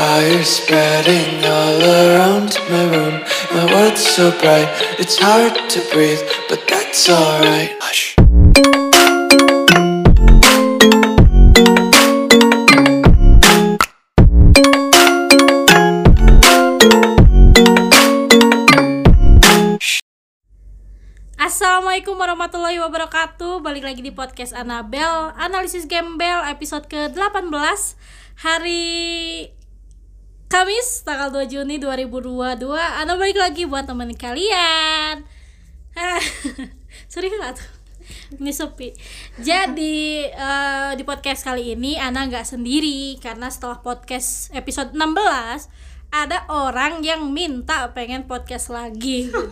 Fire spreading all around my room. My world's so bright, it's hard to breathe, but that's alright. Hush. Assalamualaikum warahmatullahi wabarakatuh Balik lagi di podcast Anabel Analisis Gembel episode ke-18 Hari Kamis tanggal 2 Juni 2022 Ana balik lagi buat temen kalian Hah, Sorry nggak tuh? Ini sepi Jadi eh, di podcast kali ini Ana nggak sendiri Karena setelah podcast episode 16 ada orang yang minta pengen podcast lagi gitu.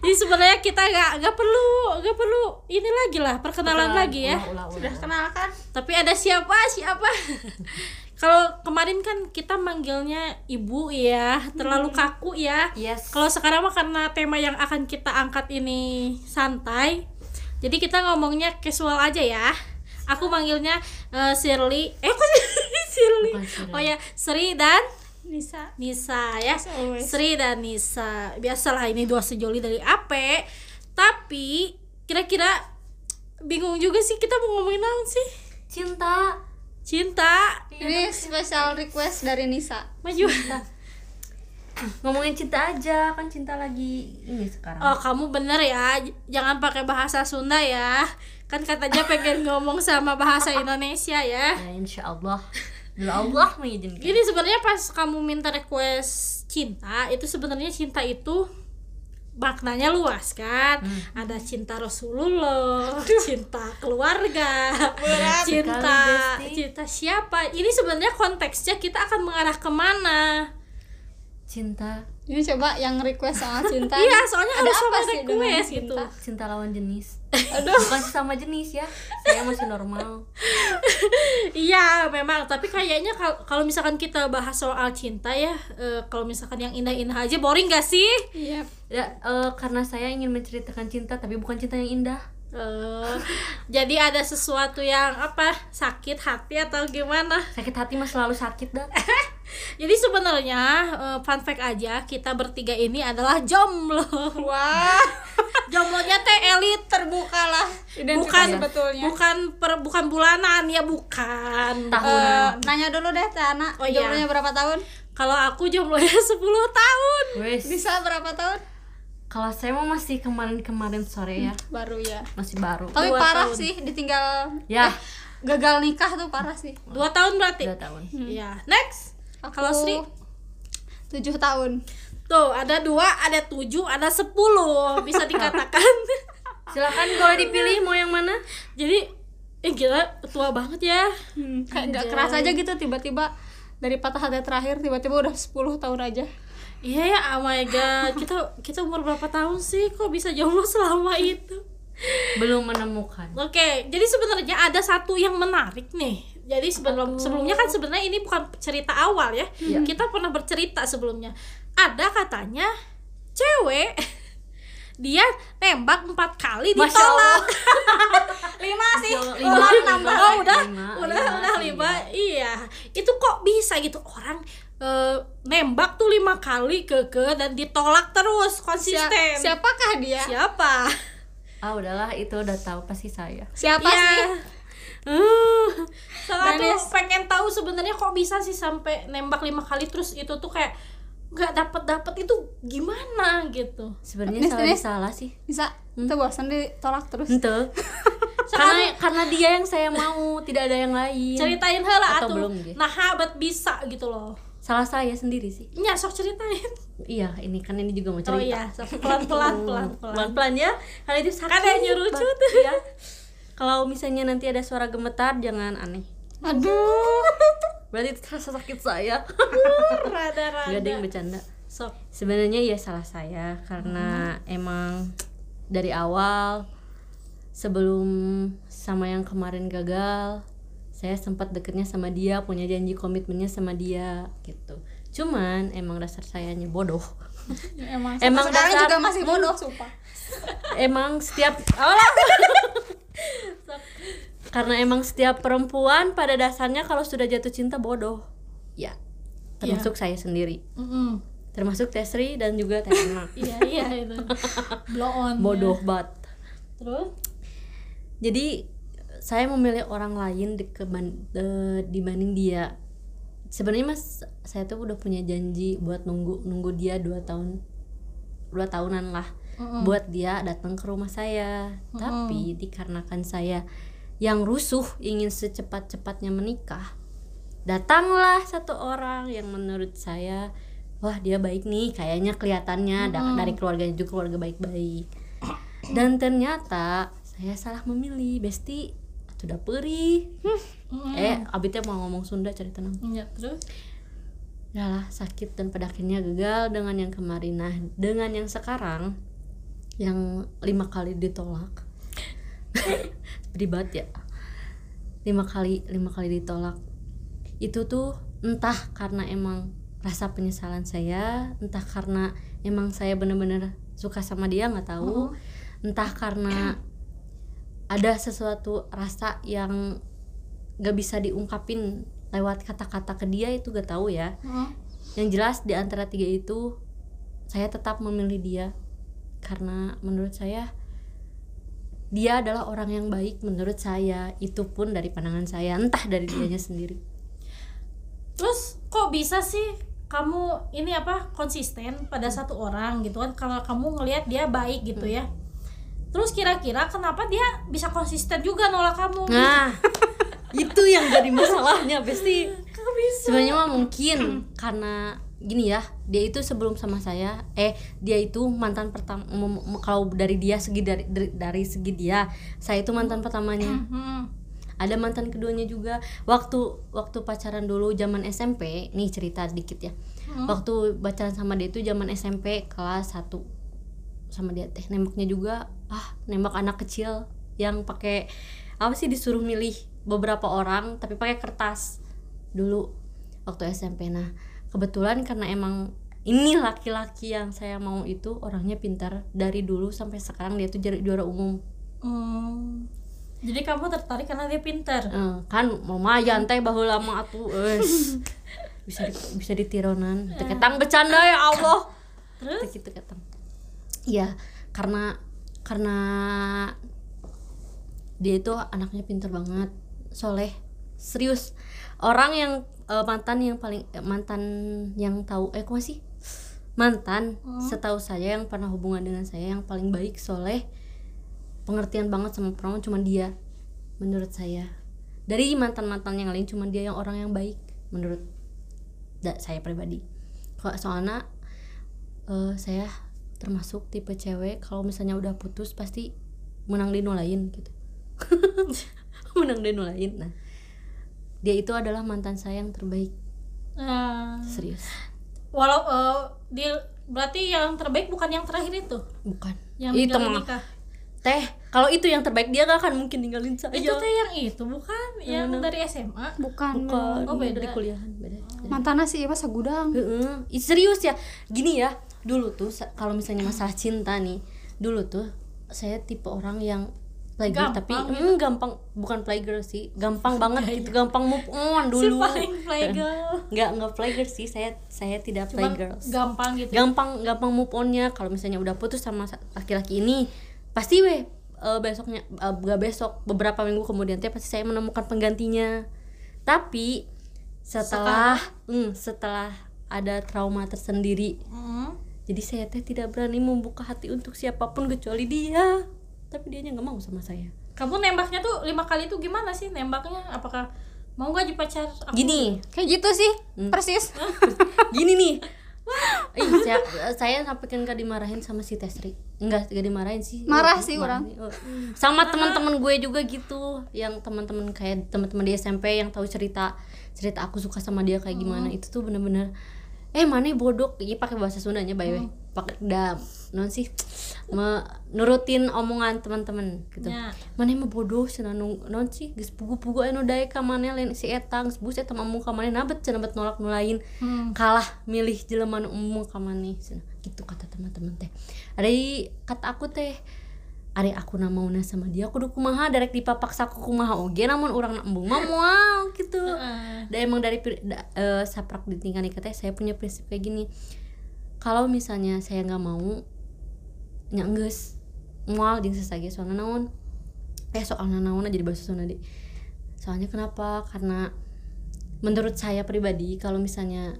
Jadi sebenarnya kita nggak nggak perlu nggak perlu ini lagi lah perkenalan lagi ya. Sudah kenal kan? Tapi ada siapa siapa? Kalau kemarin kan kita manggilnya ibu ya, terlalu kaku ya. Yes. Kalau sekarang mah karena tema yang akan kita angkat ini santai, jadi kita ngomongnya casual aja ya. Aku manggilnya eh, Shirley. Eh kok Shirley? Oh ya, Sri dan Nisa. Nisa ya. Sri dan Nisa. Biasalah ini dua sejoli dari AP. Tapi kira-kira bingung juga sih kita mau ngomongin apa sih? Cinta. Cinta. Ini special request dari Nisa. Maju. Ngomongin cinta aja, kan cinta lagi ini sekarang. Oh, kamu bener ya. Jangan pakai bahasa Sunda ya. Kan katanya pengen ngomong sama bahasa Indonesia ya. Ya insya Allah. Bila Allah mengizinkan. Jadi sebenarnya pas kamu minta request cinta, itu sebenarnya cinta itu maknanya luas kan. Ada cinta Rasulullah, cinta keluarga, cinta sekali, cinta siapa. Ini sebenarnya konteksnya kita akan mengarah ke mana? Cinta, Ini coba yang request soal cinta. Iya, soalnya Ada harus apa sama sih request cinta? gitu. cinta lawan jenis. Aduh. Bukan sama jenis ya. Saya masih normal. Iya, memang. Tapi kayaknya kal- kalau misalkan kita bahas soal cinta ya, eh, kalau misalkan yang indah-indah aja boring gak sih? Iya. Ya, eh, karena saya ingin menceritakan cinta tapi bukan cinta yang indah. Eh, jadi ada sesuatu yang apa sakit hati atau gimana? Sakit hati mah selalu sakit dah. Jadi sebenarnya eh, fun fact aja kita bertiga ini adalah jomblo. Wah, Jomblonya teh elit terbukalah bukan sebetulnya. bukan per, bukan bulanan ya bukan. Tahunan. Eh, nanya dulu deh Teh Ana, Oh, iya. jomblonya berapa tahun? Kalau aku jomblonya 10 tahun. Wes. Nisa berapa tahun? Kalau saya mau masih kemarin-kemarin sore ya, Baru ya. masih baru. Tapi Dua parah tahun. sih ditinggal Ya, gagal nikah tuh parah sih. Dua tahun berarti. dua tahun. Iya. Next. Aku Kalau Sri? tujuh tahun. Tuh, ada dua, ada tujuh, ada sepuluh Bisa dikatakan Silakan boleh dipilih mau yang mana? Jadi, eh gila, tua banget ya Hmm, kayak nggak keras aja gitu tiba-tiba dari patah hati terakhir tiba-tiba udah 10 tahun aja. Iya ya, oh my god Kita kita umur berapa tahun sih? Kok bisa jomblo selama itu? Belum menemukan. Oke, jadi sebenarnya ada satu yang menarik nih jadi sebelum sebelumnya kan sebenarnya ini bukan cerita awal ya kita pernah bercerita sebelumnya ada katanya cewek dia tembak empat kali Masya ditolak Lima sih. Oh, lima, nambah. lima, Oh, udah, lima, udah, lima, udah lima. ya. Iya, itu kok bisa gitu orang eh, nembak tuh lima kali keke dan ditolak terus konsisten. siapakah dia? Siapa? Ah udahlah itu udah tahu pasti saya. Siapa Iya. sih? Uh, soalnya tuh pengen tahu sebenarnya kok bisa sih sampai nembak lima kali terus itu tuh kayak nggak dapet dapet itu gimana gitu. Sebenarnya salah salah sih. Bisa. Itu bosan ditolak terus. Ente. karena karena dia yang saya mau, tidak ada yang lain. Ceritain heula Atau atuh. belum, Ge? Nah, habat bisa gitu loh. Salah saya sendiri sih. Nya sok ceritain. Iya, ini kan ini juga mau Oh cerita. iya, sok pelan-pelan pelan-pelan. Pelan-pelan ya. Karena itu sakit. Kan nyurucut. banget, ya. Kalau misalnya nanti ada suara gemetar jangan aneh. Aduh. Berarti itu terasa sakit saya. Rada-rada. Gak ada yang bercanda. Sok. Sebenarnya ya salah saya karena emang dari awal sebelum sama yang kemarin gagal saya sempat deketnya sama dia punya janji komitmennya sama dia gitu. Cuman emang dasar sayanya bodoh. Emang, Emang sampai sekarang dasar- juga masih bodoh, sumpah. emang setiap Allah karena emang setiap perempuan pada dasarnya kalau sudah jatuh cinta bodoh. Ya termasuk saya sendiri. Mm-mm. termasuk Tesri dan juga Enak iya iya itu. Blow on bodoh ya. banget. Terus? Jadi saya memilih orang lain di keban- eh, dibanding dia. Sebenarnya mas saya tuh udah punya janji buat nunggu nunggu dia dua tahun dua tahunan lah Mm-mm. buat dia datang ke rumah saya. Tapi dikarenakan saya yang rusuh ingin secepat-cepatnya menikah datanglah satu orang yang menurut saya wah dia baik nih kayaknya kelihatannya da- dari keluarganya juga keluarga baik-baik. Dan ternyata saya salah memilih besti sudah perih. Mm-mm. eh abitnya mau ngomong Sunda cari tenang. Ya terus? Yalah sakit dan pada akhirnya gagal dengan yang kemarin. Nah dengan yang sekarang yang lima kali ditolak. Ribet ya. Lima kali lima kali ditolak. Itu tuh entah karena emang rasa penyesalan saya entah karena emang saya bener-bener suka sama dia nggak tahu. Entah karena ada sesuatu rasa yang gak bisa diungkapin lewat kata-kata ke dia itu gak tahu ya. Mm. yang jelas di antara tiga itu saya tetap memilih dia. Karena menurut saya dia adalah orang yang baik menurut saya. Itu pun dari pandangan saya entah dari dianya sendiri. Terus kok bisa sih kamu ini apa konsisten pada satu orang gitu kan? Kalau kamu ngelihat dia baik gitu ya. Terus kira-kira kenapa dia bisa konsisten juga nolak kamu? nah. Itu yang jadi masalahnya pasti sebenarnya mah mungkin karena gini ya dia itu sebelum sama saya eh dia itu mantan pertama kalau dari dia segi dari, dari dari segi dia saya itu mantan pertamanya. Hmm. ada mantan keduanya juga. Waktu waktu pacaran dulu zaman SMP nih cerita dikit ya. Waktu pacaran sama dia itu zaman SMP kelas 1 sama dia teh nembaknya juga ah nembak anak kecil yang pakai apa sih disuruh milih beberapa orang tapi pakai kertas dulu waktu SMP nah kebetulan karena emang ini laki-laki yang saya mau itu orangnya pintar dari dulu sampai sekarang dia tuh juara umum Hmm. Jadi kamu tertarik karena dia pintar. Eh, kan lumayan teh bahwa lama atuh euy. bisa di, bisa ditironan teu ketang bercanda ya Allah Terus? Ketang iya karena karena dia itu anaknya pinter banget soleh serius. Orang yang eh, mantan yang paling eh, mantan yang tahu eh kok sih? Mantan setahu saya yang pernah hubungan dengan saya yang paling baik soleh pengertian banget sama perempuan cuma dia menurut saya. Dari mantan mantan yang lain cuma dia yang orang yang baik menurut da- saya pribadi. Kalau soalnya eh, saya termasuk tipe cewek kalau misalnya udah putus pasti menang di lain gitu. Menang di lain. Nah dia itu adalah mantan saya yang terbaik. Nah, serius. Walau eh, di berarti yang terbaik bukan yang terakhir itu, bukan. Yang itu nikah. teh kalau itu yang terbaik dia gak akan mungkin ninggalin saya. Itu teh yang itu bukan? Yang dari SMA. bukan, bukan. Oh, beda. dari kuliahan beda. Mantannya sih masa gudang Heeh. Ih, serius ya? Gini ya dulu tuh kalau misalnya masalah cinta nih dulu tuh saya tipe orang yang playgirl Gampang tapi gitu. mm, gampang bukan playgirl sih gampang banget gitu gampang move on dulu Si paling playgirl. nggak nggak playgirl sih saya saya tidak Cuman playgirls gampang gitu. gampang gampang move onnya kalau misalnya udah putus sama sa- laki-laki ini pasti weh eh, besoknya eh, gak besok beberapa minggu kemudian teh pasti saya menemukan penggantinya tapi setelah hmm, setelah ada trauma tersendiri Hmm. Jadi saya teh tidak berani membuka hati untuk siapa pun kecuali dia tapi dia nggak mau sama saya Kamu nembaknya tuh lima kali tuh gimana sih nembaknya? Apakah mau gak jadi pacar? aku? gini kayak gitu sih persis gini nih Ih, saya, saya sampai kan gak dimarahin sama si Tesri enggak gak dimarahin sih Marah Oh, sih marah orang. nih. Oh. sama teman-teman gue juga gitu yang teman-teman kayak teman-teman di SMP yang tahu cerita cerita aku suka sama dia kayak gimana itu tuh bener-bener eh mana bodoh ini pakai bahasa Sundanya by the way. Pakai da non sih menurutin omongan teman-teman gitu. Ya. mana mah bodoh nu non sih geus pugu-pugu anu dae ka maneh lain? Si eta geus bus eta ngomong ka maneh nabet cenah bet nolak nu lain. Hmm. kalah milih jelema umum ka cenah gitu kata teman-teman teh. Ada kata aku teh Ari aku namauna sama dia kudu kumaha? Derek dipapaksa ku kumaha oge namun orang nak embung mah moal gitu. Heeh. dan emang dari da- eh, saprak di tingkat nikah teh saya punya prinsip kayak gini. Kalau misalnya saya nggak mau nyangges mual jeung sesage soalnya naon? Eh soalnya naon jadi bahasa Sunda deh soalnya kenapa? Karena menurut saya pribadi kalau misalnya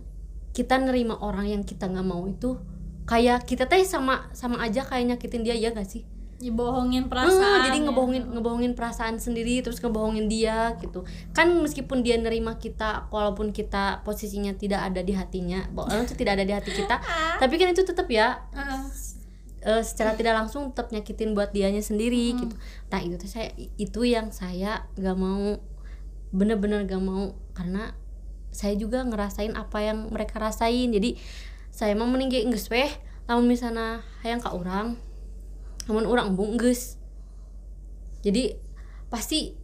kita nerima orang yang kita nggak mau itu kayak kita teh sama sama aja kayak nyakitin dia ya gak sih dibohongin Eh, perasaan jadi ya. ngebohongin ngebohongin perasaan sendiri terus ngebohongin dia gitu. Kan meskipun dia nerima kita walaupun kita posisinya tidak ada di hatinya walaupun itu tidak ada di hati kita tapi kan itu tetap ya. Heeh. eh, secara tidak langsung tetap nyakitin buat dianya sendiri gitu. Nah itu tuh saya itu yang saya gak mau bener-bener gak mau karena saya juga ngerasain apa yang mereka rasain. Jadi saya mau meninggi geus weh lamun misalnya hayang ka orang namun orang embung geus jadi pasti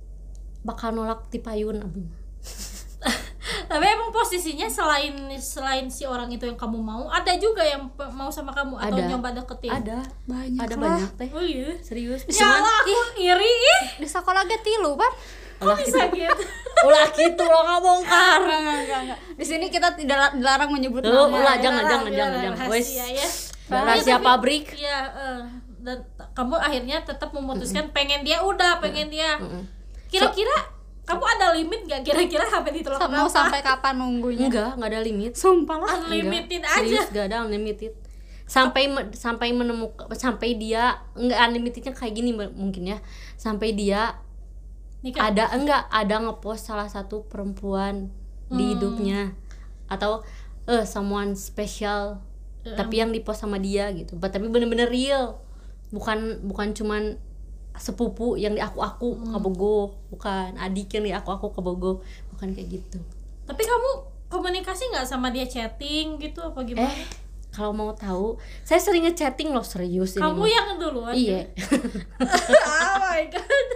bakal nolak ti payun tapi emang posisinya selain selain si orang itu yang kamu mau ada juga yang mau sama kamu atau Ada. nyoba deketin? Ada. Banyak ada lah. banyak teh. Oh iya. Serius. Ya Allah aku iri ih. Di sekolah ge tilu pan ulah bisa gitu. gitu? Ulah gitu lo nggak bongkar enggak enggak enggak, enggak. di sini kita tidak dilarang menyebut nama. ulah jangan jangan jangan jangan. Rahasia wes ya. rahasia Tapi- pabrik. Iya, eh, dan kamu akhirnya tetap memutuskan pengen dia udah pengen dia. Kira-kira kamu ada limit gak kira-kira sampai ditolak mau berapa? sampai kapan nunggunya? Enggak enggak ada limit. Sumpah lah. Unlimited Enggak, aja. serius gak ada unlimited. Sampai me- sampai menemukan sampai dia enggak unlimitednya kayak gini mungkin ya. Sampai dia Nikah. ada enggak ada ngepost salah satu perempuan di Hmm. hidupnya. Atau eh someone special Hmm. tapi yang dipost sama dia gitu. But tapi bener-bener real bukan bukan cuman sepupu yang di aku aku Hmm. kabogo bukan adik yang di aku aku kabogo bukan kayak gitu Tapi kamu komunikasi nggak sama dia chatting gitu apa gimana? eh kalau mau tahu saya sering ngechatting loh serius ini kamu mah. yang duluan. iya oh my god.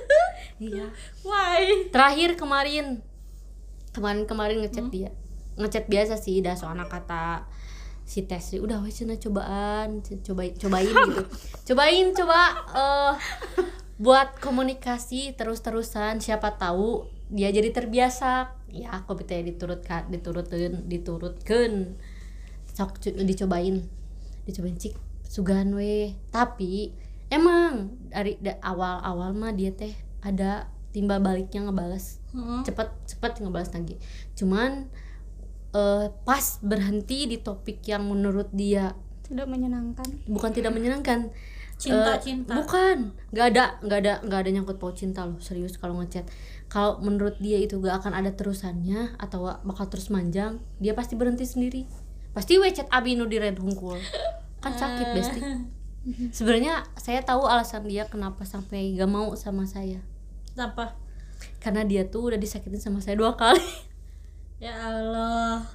iya Why? terakhir kemarin kemarin kemarin ngechat dia ngechat biasa sih dah soalnya kata si tes udah wes cina cobaan cobain cobain gitu. Cobain coba eh buat komunikasi terus terusan siapa tahu dia jadi terbiasa. Ya aku bete diturutkan diturutkan diturutkan. Sok dicobain. Dicobain cik sugan we tapi emang dari da- awal-awal mah dia teh ada timbal baliknya ngebales. Hmm. cepet cepet ngebales lagi. Cuman eh, pas berhenti di topik yang menurut dia tidak menyenangkan. bukan tidak menyenangkan. Cinta, Eh, cinta. bukan. Nggak ada nggak ada nggak ada nyangkut paut cinta loh serius kalau ngechat. Kalau menurut dia itu gak akan ada terusannya atau bakal terus manjang dia pasti berhenti sendiri. Pasti we chat abi nu di red hungkul kan sakit besti sebenarnya saya tahu alasan dia kenapa sampai gak mau sama saya. Apa? karena dia tuh udah disakitin sama saya dua kali Ya Allah.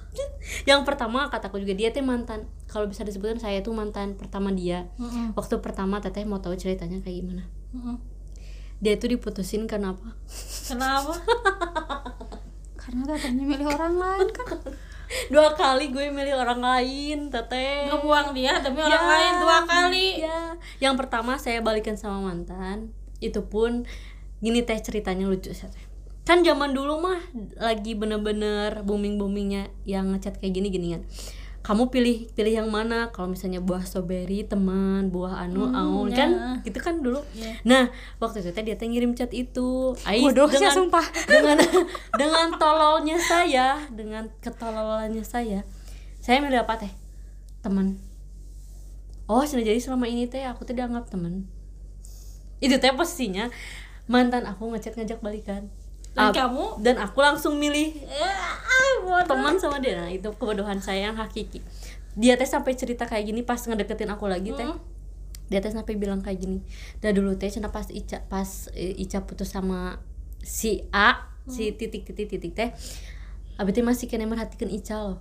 yang pertama kataku juga dia teh mantan kalau bisa disebutkan saya tuh mantan pertama dia Mm-mm. waktu pertama teteh mau tahu ceritanya kayak gimana Mm-mm. dia tuh diputusin kenapa Kenapa? karena tetehnya milih orang lain kan dua kali gue milih orang lain teteh Ngebuang dia demi orang Ya, lain dua kali. ya yang pertama saya balikan sama mantan itu pun gini teh ceritanya lucu saya teh. Kan zaman dulu mah lagi bener-bener booming boomingnya yang ngechat kayak gini gini kan. Kamu pilih pilih yang mana? Kalau misalnya buah strawberry teman buah anu aun ya. kan? Gitu kan dulu. Iya. nah waktu itu dia teh ngirim chat itu. Ais Bodohnya, dengan sumpah. dengan dengan tololnya saya dengan ketololannya saya saya milih apa teh? Teman. Oh sudah jadi selama ini teh aku tidak anggap teman. Itu teh posisinya. Mantan aku ngechat ngajak balikan Dan kamu? dan aku langsung milih Ah, bodoh. teman sama dia. Nah itu kebodohan saya yang hakiki. Dia teh sampai cerita kayak gini pas ngedeketin aku lagi teh. Hmm. dia teh sampai bilang kayak gini dah dulu teh cina pas Ica pas eh, Ica putus sama si A si titik titik titik teh abis itu masih kena merhatikan Ica loh.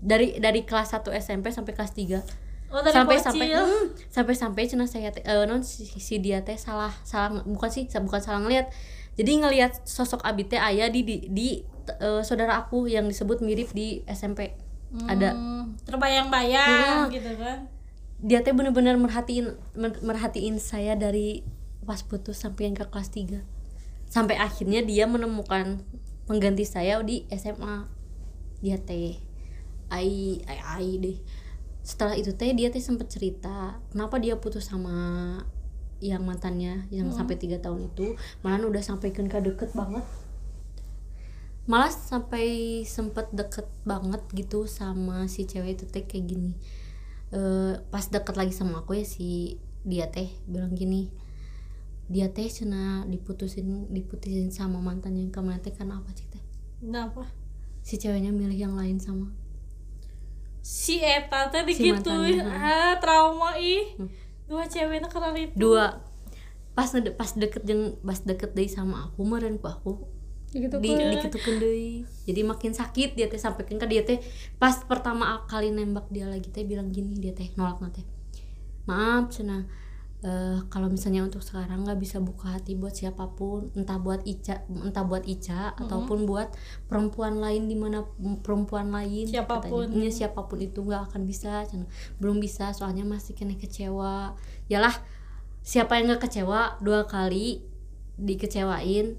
Dari dari kelas 1 SMP sampai kelas 3 Oh, sampai sampai hmm, sampai sampai cina saya teh eh, non si, si dia teh salah salah bukan sih bukan salah ngelihat jadi ngelihat sosok abi teh ayah di di, di eh, saudara aku yang disebut mirip di SMP ada. Hmm, terbayang-bayang Hmm. gitu kan. dia teh bener-bener merhatiin mer- merhatiin saya dari pas putus sampai yang ke kelas 3 sampai akhirnya dia menemukan pengganti saya di SMA dia teh ai ai ai deh. Setelah itu teh dia teh sempet cerita kenapa dia putus sama yang mantannya yang sampai tiga tahun itu malah udah sampai ke deket banget. Malah sampai sempet deket banget gitu sama si cewek itu teh kayak gini. Eh, pas deket lagi sama aku ya si dia teh bilang gini dia teh cina diputusin diputusin sama mantannya yang kemarin teh karena apa sih teh? Kenapa? si ceweknya milih yang lain sama Si Eta teh Si mantannya, ah, trauma ih. Dua ceweknya kenal itu. dua. Pas ngede- pas deket jeng pas deket deh sama aku meren ku aku gitu di dikitukeun deui. Jadi makin sakit dia teh sampaikan ke dia teh pas pertama kali nembak dia lagi teh bilang gini dia teh nolak teh maaf cina eh, kalau misalnya untuk sekarang nggak bisa buka hati buat siapa pun entah buat Ica entah buat Ica ataupun buat perempuan lain di mana perempuan lain Siapa pun. katanya. Siapa pun itu nggak akan bisa belum bisa soalnya masih kena kecewa. Yalah siapa yang nggak kecewa dua kali dikecewain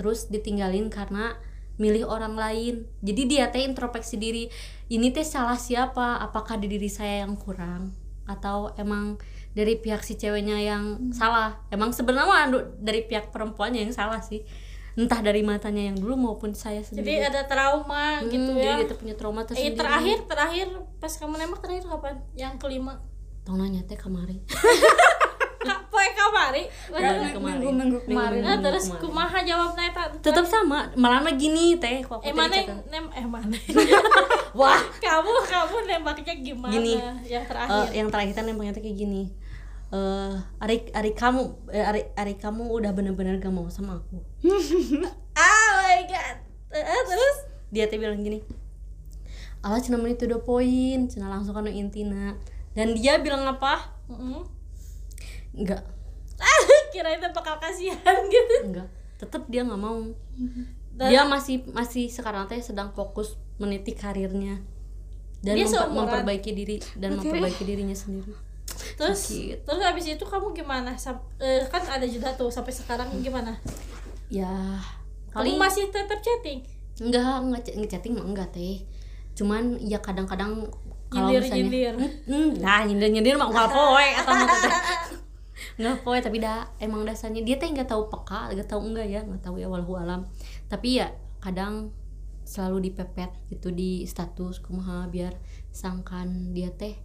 terus ditinggalin karena milih orang lain. Jadi dia teh introspeksi diri ini teh salah siapa? Apakah di diri saya yang kurang? Atau emang dari pihak si ceweknya yang salah emang sebenarnya dari pihak perempuannya yang salah sih entah dari matanya yang dulu maupun saya Jadi sendiri ada trauma Hmm, gitu jadi ya. dia tuh punya trauma Eh, terakhir terakhir pas kamu nembak terakhir kapan? Yang kelima. tong nanya teh kemarin poe kamari. kemarin minggu kemarin. Nah, terus kumaha jawabna eta? tetap sama malah mah gini teh kok aku Eh mana nem eh mana? wah kamu kamu nembaknya gimana? Gini, Yang Eh, terakhir. yang terakhir kan nembaknya kayak gini eh Ari Ari kamu eh, Ari Ari kamu udah bener-bener gak mau sama aku. Ah my god. Eh, terus? Dia tuh bilang gini Allah cina menit udah poin. Cina langsung kan intina dan dia bilang apa? Enggak. Ah, kira itu bakal kasihan gitu. enggak. Tetap dia nggak mau. Dan- dia masih masih sekarang teh sedang fokus meniti karirnya. Dan Dia memper- seumuran. memperbaiki diri dan memperbaiki dirinya sendiri Terus Sakit. terus habis itu kamu gimana? Sam- eh, kan ada jeda tuh sampai sekarang gimana? ya Kamu kali masih tetap chatting? enggak ngechatting mah enggak teh cuman ya kadang-kadang kalau misalnya nyindir. Hmm, nah nyindir nyindir mah nggak poe atau nggak poe tapi dah emang dasarnya dia teh nggak tahu peka nggak tahu enggak ya nggak tahu ya walau alam tapi ya kadang selalu dipepet gitu di status kumaha biar sangkan dia teh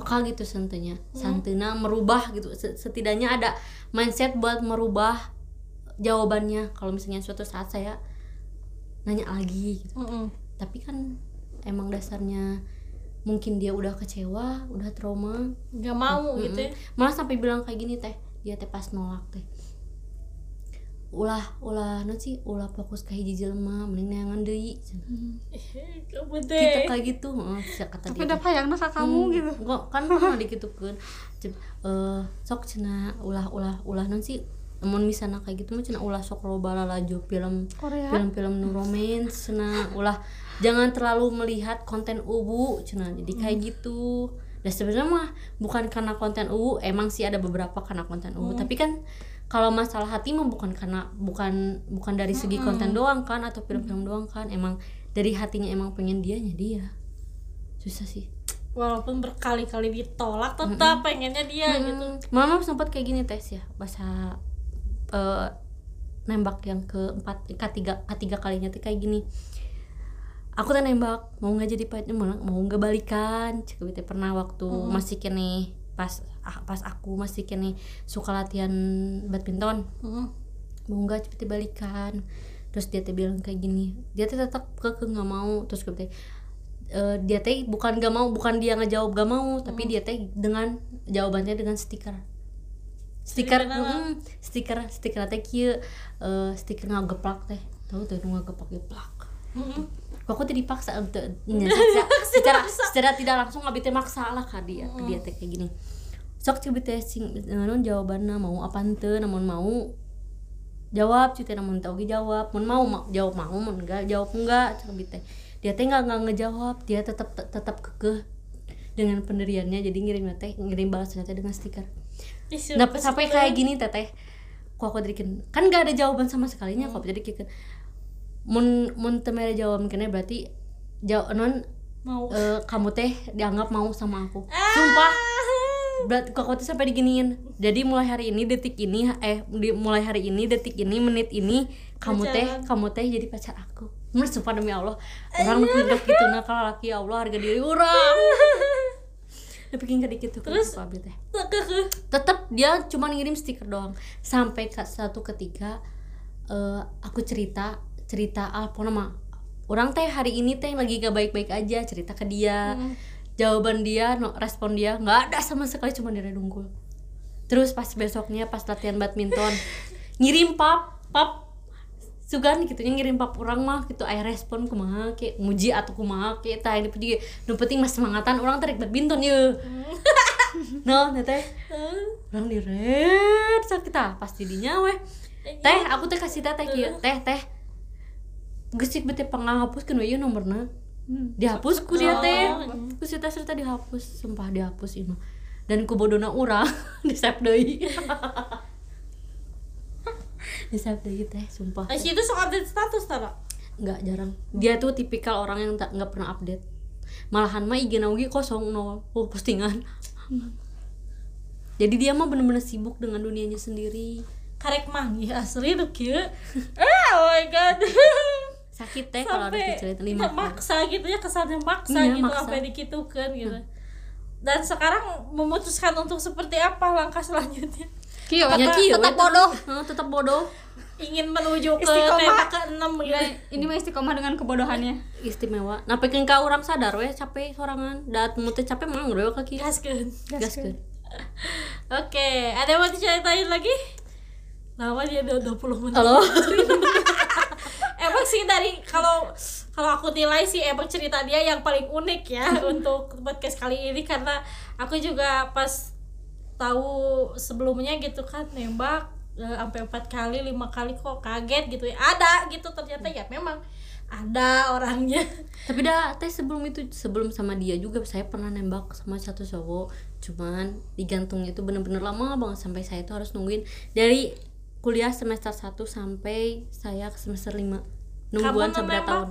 peka gitu santenya santena merubah gitu. Se- setidaknya ada mindset buat merubah jawabannya. Kalau misalnya suatu saat saya nanya lagi gitu. Mm-mm. tapi kan emang dasarnya mungkin dia udah kecewa udah trauma. Gak mau gitu ya. malah sampai bilang kayak gini teh dia teh pas nolak teh ulah ulah non sih ulah fokus ke hiji jelema mending neangan deui kita kayak gitu heeh kata tapi dia udah payangna ka kamu Hmm, gitu. enggak kan pernah dikitukeun. Eh sok cenah ulah ulah ulah non sih namun misalnya kayak gitu mah cenah ulah sok loba laju film Korea. film-film nu romance cenah ulah jangan terlalu melihat konten ubu cenah jadi kayak gitu. Dan sebenarnya mah bukan karena konten ubu emang sih ada beberapa karena konten ubu. Tapi kan kalau masalah hati mah bukan karena bukan bukan dari segi konten doang kan atau film-film doang kan. Emang dari hatinya emang pengen dianya dia. Susah sih. Walaupun berkali-kali ditolak tetap pengennya dia gitu. mama sempat kayak gini tes ya. Bahasa eh, nembak yang keempat ketiga ketiga kalinya tuh kayak gini. Aku tuh nembak mau nggak jadi pacar? Mau nggak balikan? Cek pernah waktu masih kene pas pas aku masih kene suka latihan badminton Mm. nggak cepet balikan. Terus dia teh bilang kayak gini dia teh tetap keke nggak mau. Terus gue teh eh, dia teh bukan gak mau bukan dia ngejawab gak mau tapi dia teh dengan jawabannya dengan stiker. Stiker Stiker naon? mm, stiker stiker teh kieu eh, stiker ngageplak teh. Tahu tuh nu ngageplak geplak Kok aku tidak dipaksa untuk secara, secara, secara tidak langsung abi teh maksa lah ka dia ke dia teh kayak gini. Sok coba teh sing naon jawabanna mau apa henteu namun mau jawab cuy teh namun tau ge jawab mun mau ma- jawab mau mun enggak jawab enggak coba teh dia teh enggak enggak ngejawab dia tetap tetap kekeh dengan pendiriannya jadi ngirim teh ngirim balasnya teh dengan stiker. Nah sampai kayak gini teteh kok aku jadikan kan gak ada jawaban sama sekalinya kok jadi kieu mun mun teu mere jawaban kene berarti jawab non mau. eh, kamu teh dianggap mau sama aku. Sumpah. Berarti kok aku tuh sampai diginiin. Jadi mulai hari ini detik ini eh di, mulai hari ini detik ini menit ini kamu teh Pacaran. kamu teh jadi pacar aku. Menurut sumpah demi Allah. Orang hidup gitu nah kalau laki ya Allah harga diri orang. Tapi bikin kayak gitu Terus? Teh. tetap dia cuma ngirim stiker doang. Sampai ke satu ketika eh, aku cerita cerita apa nama orang teh hari ini teh lagi gak baik-baik aja cerita ke dia. Jawaban dia no, respon dia nggak ada sama sekali cuma dia dungkul terus pas besoknya pas latihan badminton ngirim pap pap sugan gitu ngirim pap orang mah gitu aya respon kumaha ke muji atau kumaha ke tah ini penting nu penting mah semangatan orang tarik badminton ye. No teh. Orang diret sakit ah pasti dinya weh. Teh aku teh kasih teh teh kieu teh teh gesik bete panghapuskeun we ieu nomorna dihapus ku dia teh. ku cerita cerita dihapus sumpah dihapus mah. Dan ku bodona urang di save deui. Di save deui teh sumpah. Eh, itu sok update status tara nggak jarang. Dia tuh tipikal orang yang tak nggak pernah update. Malahan mah IG naugi kosong nol. Oh, postingan. Jadi dia mah bener-bener sibuk dengan dunianya sendiri. Karek manggih asli tuh kieu eh oh my god sakit teh kalau ada sampai cerita lima maksa gitu ya kesannya maksa Iya, gitu maksa. apa yang dikitukan gitu dan sekarang memutuskan untuk seperti apa langkah selanjutnya? Kio, Ya, tetap, kieu, tetap bodoh. Tetap bodoh. Ingin menuju ke Istiqomah. ke enam gitu. Ini mah istiqomah dengan kebodohannya. istimewa. Nah pengen kau orang sadar we capek sorangan. Dat mute capek mah ngeroyo kaki gaskeun. Gaskeun. Oke ada yang mau diceritain lagi? Lama dia udah 20 menit. Halo emang sih dari kalau kalau aku nilai sih emang cerita dia yang paling unik ya untuk podcast kali ini. Karena aku juga pas tahu sebelumnya gitu kan nembak eh, sampai empat kali lima kali kok kaget gitu ya. Ada gitu ternyata ya memang ada orangnya. Tapi dah teh sebelum itu sebelum sama dia juga saya pernah nembak sama satu cowok. Cuman digantung itu bener-bener lama banget sampai saya itu harus nungguin. Dari kuliah semester 1 sampai saya ke semester 5 nungguan seberapa tahun.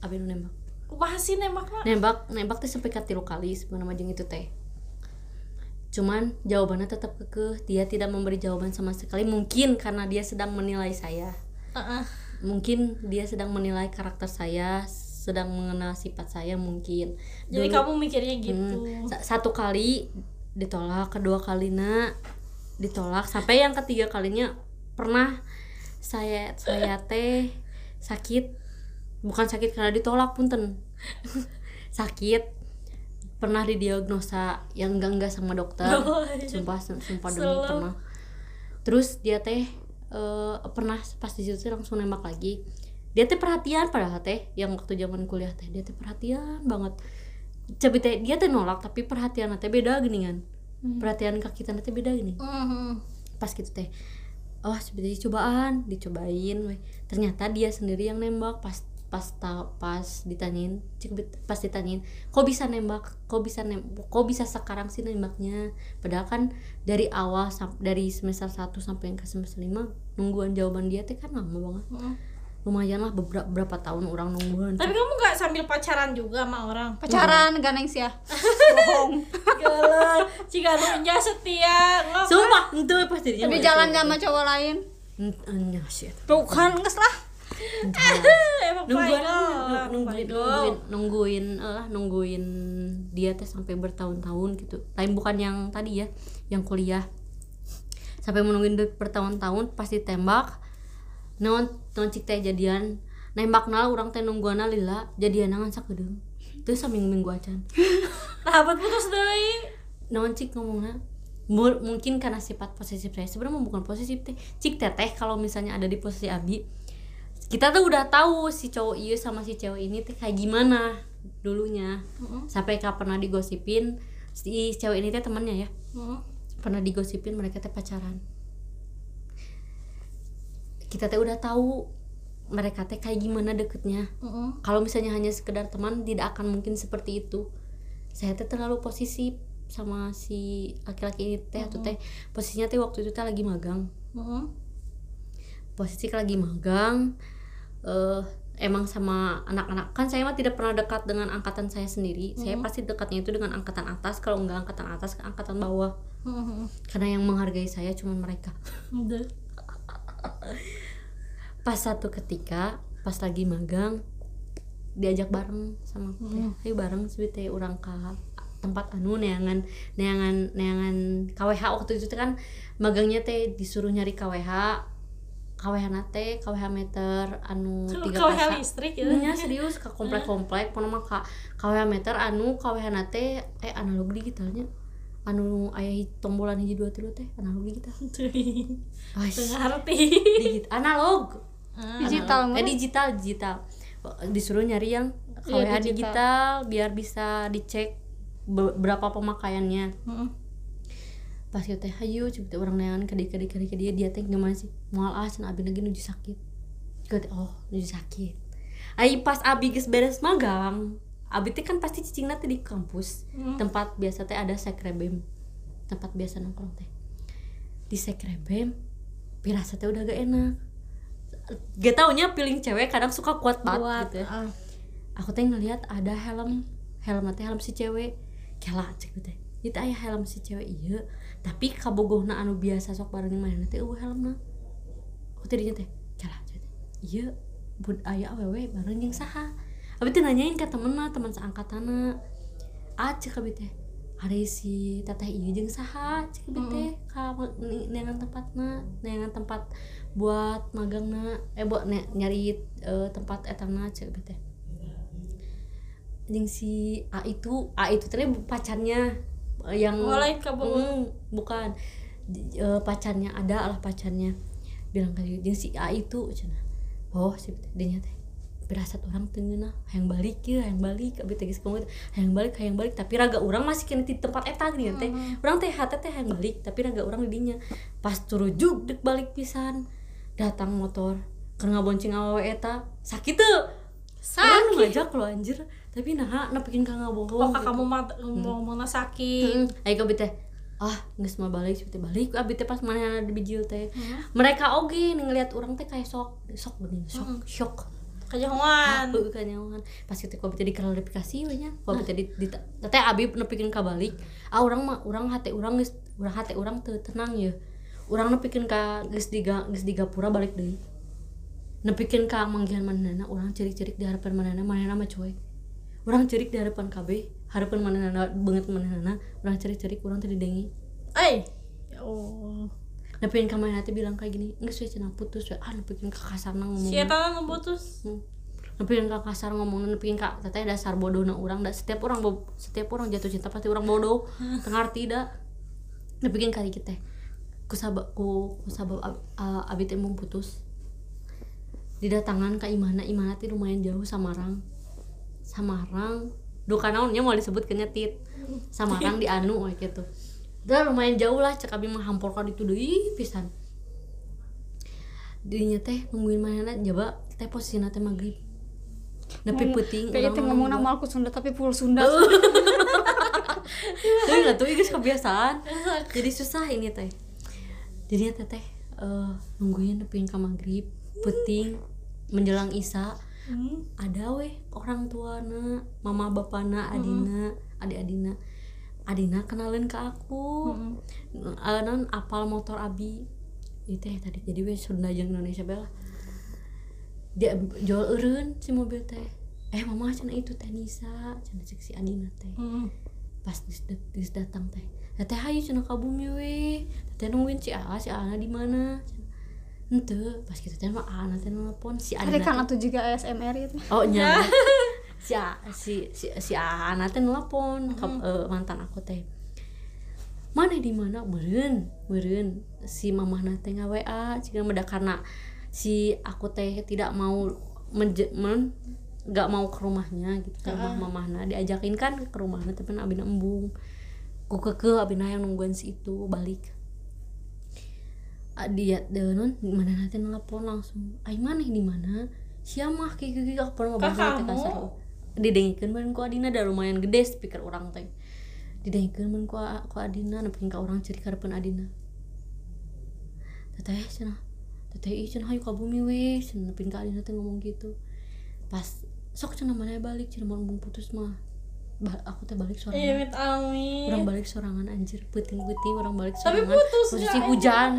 Abis nembak? Wah sih nembak nembak nembak teh sampai katilu kali sebenarnya jeung itu teh. Cuman jawabannya tetap kekeh. Dia tidak memberi jawaban sama sekali. Mungkin karena dia sedang menilai saya. Heeh. mungkin dia sedang menilai karakter saya sedang mengenal sifat saya mungkin. Jadi Dulu- kamu mikirnya gitu. Hmm, sa- satu kali ditolak kedua kalinya ditolak. Sampai yang ketiga kalinya pernah saya saya teh sakit bukan sakit karena ditolak punten. Sakit. Pernah didiagnosa yang enggak enggak sama dokter. Oh, iya. sumpah sumpah demi Selalu. pernah. Terus dia teh eh, pernah pas di situ langsung nembak lagi. Dia teh perhatian padahal teh yang waktu zaman kuliah teh dia teh perhatian banget. Tapi teh dia teh nolak tapi perhatian teh beda gini kan. Perhatian ke kita teh beda gini. Mhm. pas gitu teh oh seperti cobaan dicobain ternyata dia sendiri yang nembak. Pas pas ta- pas ditanyain pas ditanyain kok bisa nembak? Kok bisa nem kok bisa sekarang sih nembaknya? Padahal kan dari awal dari semester 1 sampai yang ke semester 5 nungguan jawaban dia teh kan lama banget. Mhm. Lumayan lah beberapa berapa tahun orang nungguan tapi kamu nggak sambil pacaran juga sama orang Pacaran ganeng sih ya. Bohong. Galah, jika punya setia nggak sumpah itu pas dirinya Tapi jalan sama cowok lain. Enya, shit. Bukan, nges lah. emang nungguin nungguin nungguin nungguin eh, lah nungguin dia teh sampai bertahun-tahun gitu lain bukan yang tadi ya yang kuliah sampai menungguin bertahun-tahun pasti tembak non non cik teh jadian? Nembak nal orang teh nungguan lila jadian nangan sakedeung terus saming minggu acan. Buat putus deui. non cik ngomongnya Mu- mungkin karena sifat posesif saya sebenarnya bukan posesif teh. Cik teteh kalau misalnya ada di posisi abi kita tuh udah tahu si cowok iya sama si cewek ini teh kayak gimana dulunya. Sampai kapan pernah digosipin si cewek ini teh temannya ya. Mhm. pernah digosipin mereka teh pacaran kita teh udah tahu mereka teh kayak gimana deketnya. Mhm. kalau misalnya hanya sekedar teman tidak akan mungkin seperti itu. Saya teh terlalu posisi sama si laki-laki ini teh atau teh posisinya teh waktu itu teh lagi magang. Posisi lagi magang eh emang sama anak-anak kan saya mah tidak pernah dekat dengan angkatan saya sendiri. Saya pasti dekatnya itu dengan angkatan atas kalau enggak angkatan atas ke angkatan bawah. Karena yang menghargai saya cuma mereka. Pas satu ketika pas lagi magang diajak bareng sama aku. Teh ayo bareng sih teh orang ke tempat anu neangan neangan neangan KWH waktu itu kan magangnya teh disuruh nyari KWH KWH nate KWH meter anu tiga pasa listrik ya Iya serius ke komplek-komplek. Pernah mah ka KWH meter anu KWH nate eh analog digitalnya anu aya tombolan hiji dua tilu teh analog digital Wais, Tengah arti digit analog. Digital eh mah digital digital. Disuruh nyari yang Iya, KWH digital. digital. biar bisa dicek be- berapa pemakaiannya. Pas kita teh hayu coba orang neangan ke dia ke dia ke dia, teh gimana sih? Mual ah cenah abi lagi nuju sakit. Kita oh nuju sakit. Ai pas abi geus beres magang abi teh kan pasti cicing teh di kampus. Tempat biasa teh ada sekrebem. Tempat biasa nongkrong teh. Di sekrebem pirasa teh udah gak enak. Gak taunya piling cewek kadang suka kuat banget gitu ya. ah. aku teh ngelihat ada helm helm teh helm si cewek. Kela cek teh. Itu aya helm si cewek iya tapi kabogohna anu biasa sok barengin mana teh eueuh helmna. Aku teh dinya teh kela cek iya bud aya awewe bareng jeung saha abi teh nanyain ke temenna teman seangkatana ah cek abi teh hari si teteh iya jeung saha cek abi teh ka ni- neangan tempatna neangan tempat buat magangna eh buat ne- nyari eh, tempat etana abi teh jeung si A itu A itu teh pacarnya eh, yang Oh, lain kabogoh. Hmm, bukan. Eh, pacarnya ada lah pacarnya. Bilang kali jeung si A itu cenah oh si dia teh berasat orang tengeuna hayang balik ya hayang balik abi teh geus ngomong hayang balik hayang balik. Tapi raga orang masih kena di tempat eta gini teh. Orang teh hate teh hayang balik tapi raga orang di dinya. Pas turujuk dek balik pisan. Datang motor karena bonceng awewe eta sakit tuh sakit? Ngajak lo anjir. Tapi nah nah bikin kang Oh, ngabohong kamu mah mau mau sakit. Hmm, ayo kabeh teh ah geus mah balik teh balik. Abi teh pas mana ada bijil teh. Mereka oge nih ngeliat orang teh kayak sok sok bening sok shock Kejauhan. Heeh, kanyawan pas kita kopi teh diklarifikasi we nya kopi teh di, teh abi nepikeun ka balik ah urang mah urang hate urang geus urang hate urang teu tenang ya urang nepikeun ka geus di ga- geus di gapura balik deui nepikeun ka manggihan manehna urang cerik-cerik di harapan manehna manehna mah cuek urang cerik di harapan KB harapan manehna banget manehna urang cerik-cerik urang teh didengi Eh. Ya Allah. Nepikeun ka manehna teh bilang kayak gini? Geus we cenah putus ah nepikeun ka kasarna ngomong Si eta nu putus. Hmm. Nepikeun ka kasar ngomongna nepikeun ka teteh dasar bodohna urang da setiap orang setiap orang jatuh cinta pasti orang bodoh. Teu ngarti da. Nepikeun ka kitu teh. Ku sabab ku, ku sabab ab, a- abi teh mau putus. Didatangan ka imana. Imana teh lumayan jauh Samarang. Samarang. Duka naonnya mau disebut tit? Samarang di anu gitu udah lumayan jauh lah cek abi mah hampur ka ditu deui pisan. Dirinya teh nungguin mana coba teh posisinya teh maghrib. Nepi puting kayak itu ngomong nama aku Sunda tapi full Sunda. Tapi nggak tuh guys kebiasaan. Jadi susah ini teh. Jadi teh teh eh, nungguin nepiin ka maghrib puting menjelang isya Hmm. ada weh orang tuana mama bapana adina adik adina adina kenalin ke aku. Eh, non apal motor abi. Itu ya tadi. Jadi weh Sunda jeung Indonesia bela. Dia jual eureun si mobil teh. Eh mama cenah itu teh Nisa. Cenah cek si adina teh. Hmm. pas dis, dis datang teh. Teh hayu cenah ka bumi we. Teh nungguin si Aa si Ana di mana? Ente pas kita teh mah Ana teh nelpon si Tadi Adina kan teh- atau juga ASMR itu. Oh nya si A- si si si Ana teh nelpon ke eh, mantan aku teh. Mana di mana? Beren beren si mamah teh nggak wa jika meda karena si aku teh tidak mau menje, men nggak mau ke rumahnya gitu ke rumah mamahna diajakin kan ke rumahnya tapi abina embung. Ku keke abina yang nungguin si itu balik. Ah, dia denon mana nanti nelpon langsung? Ay mana di mana? Siapa kiki kiki aku pernah Kakakmu? kasar didengikeun meureun ku Adina da lumayan gede speaker orang teh. Didengikeun meureun ku, ku Adina nepikeun ka orang ciri karepeun Adina. Teteh cenah teteh ih cenah hayu ka bumi we cenah ka Adina teh ngomong gitu. Pas sok cenah mana balik cenah mau putus mah. Ba- aku teh balik Iya, sorangan mit amin. orang balik sorangan anjir puting-puting orang balik Tapi sorangan. putus, posisi hujan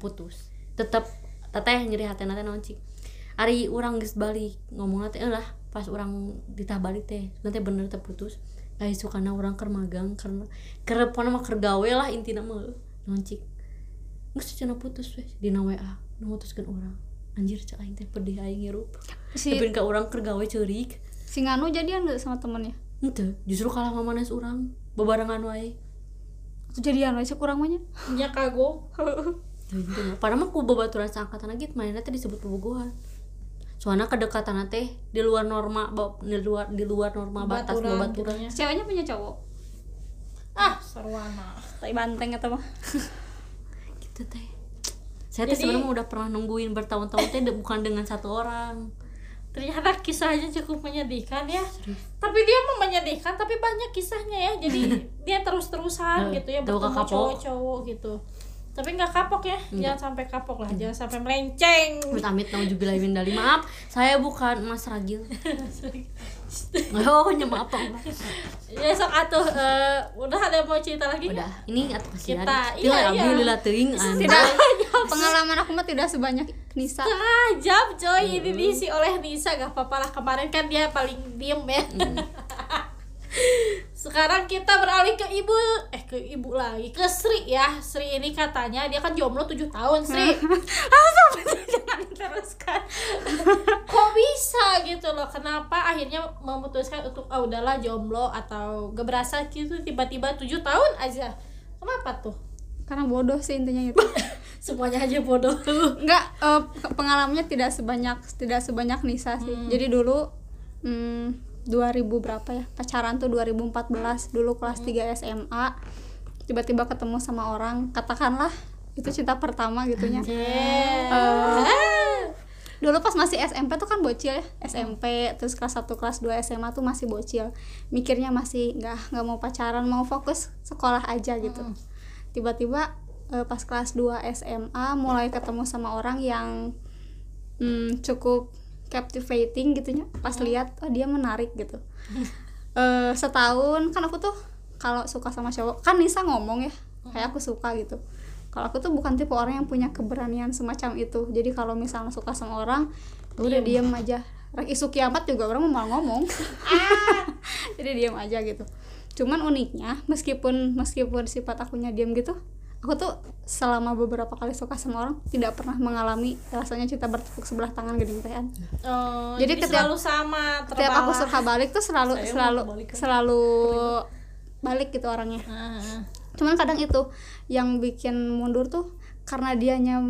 putus. Tetep teteh nyeri hati nanti cik hari orang geus balik ngomong teh lah pas orang ditah balik teh nanti bener teh putus. Kayak sukana orang keur magang karena keur pona mah keur gawe lah intina mah. Noncik geus cenah putus weh dina WA nu mutuskeun urang. Anjir cek aing teh pedih aing ngirup. Si tapi ka urang keur gawe ceurik. si Nganu jadian gak sama temennya? Henteu, justru kalah ngamanes urang bebarengan wae. Atau jadian aja kurang banyak Nya? Kagok. Mah. Padahal mah ku babaturan seangkatan lagi mainnya teh disebut bobogohan. Soalnya kedekatan teh di luar norma di luar di luar norma batas Babaturan babaturan. gitunya. ceweknya punya cowok Ah, sarwana. tai banteng atau mah Gitu teh. Saya teh sebenarnya udah pernah nungguin bertahun-tahun teh bukan dengan satu orang. Ternyata kisahnya cukup menyedihkan ya. Tapi dia mau menyedihkan tapi banyak kisahnya ya. Jadi dia terus-terusan Eh, gitu ya bertemu cowok-cowok gitu. Tapi nggak kapok ya. Jangan sampai kapok lah. Jangan sampai melenceng. Amit amit naujubillah min dali. Maaf, saya bukan Mas Ragil. oh, nyema apa? Ya sok atuh eh, udah ada mau cerita lagi? Udah, ini atau kasih Kita, iya, iya. alhamdulillah teuing tidak pengalaman aku mah tidak sebanyak Nisa setengah jam coy ini diisi oleh Nisa gak apa-apa lah kemarin kan dia paling diem ya sekarang kita beralih ke ibu eh ke ibu lagi ke Sri ya. Sri ini katanya dia kan jomblo 7 tahun Sri. Ah jangan diteruskan kok bisa gitu loh? Kenapa akhirnya memutuskan untuk ah udahlah jomblo atau gak berasa gitu tiba-tiba 7 tahun aja? Kenapa tuh? Karena bodoh sih intinya itu semuanya aja bodoh. Enggak, eh, pengalamannya tidak sebanyak tidak sebanyak Nisa sih. Jadi dulu hmm, 2000 berapa ya? Pacaran tuh 2014, dulu kelas 3 SMA. Tiba-tiba ketemu sama orang, katakanlah itu cinta pertama gitunya. Eh, dulu pas masih SMP tuh kan bocil ya SMP terus kelas 1 kelas 2 SMA tuh masih bocil mikirnya masih nggak nggak mau pacaran mau fokus sekolah aja gitu tiba-tiba eh, pas kelas 2 SMA mulai ketemu sama orang yang hmm, cukup captivating gitunya pas lihat oh dia menarik gitu. Eh, setahun kan aku tuh kalau suka sama cowok kan Nisa ngomong ya kayak aku suka gitu. Kalau aku tuh bukan tipe orang yang punya keberanian semacam itu. Jadi kalau misalnya suka sama orang ya udah diem aja. Rek isu kiamat juga orang mau ngomong. Jadi diem aja gitu. Cuman uniknya meskipun meskipun sifat akunya diem gitu aku tuh selama beberapa kali suka sama orang tidak pernah mengalami rasanya cinta bertepuk sebelah tangan gini tehan Oh, Jadi jadi, selalu sama setiap aku suka balik tuh selalu Saya selalu selalu balik gitu orangnya. Ah, cuman kadang itu yang bikin mundur tuh karena dianya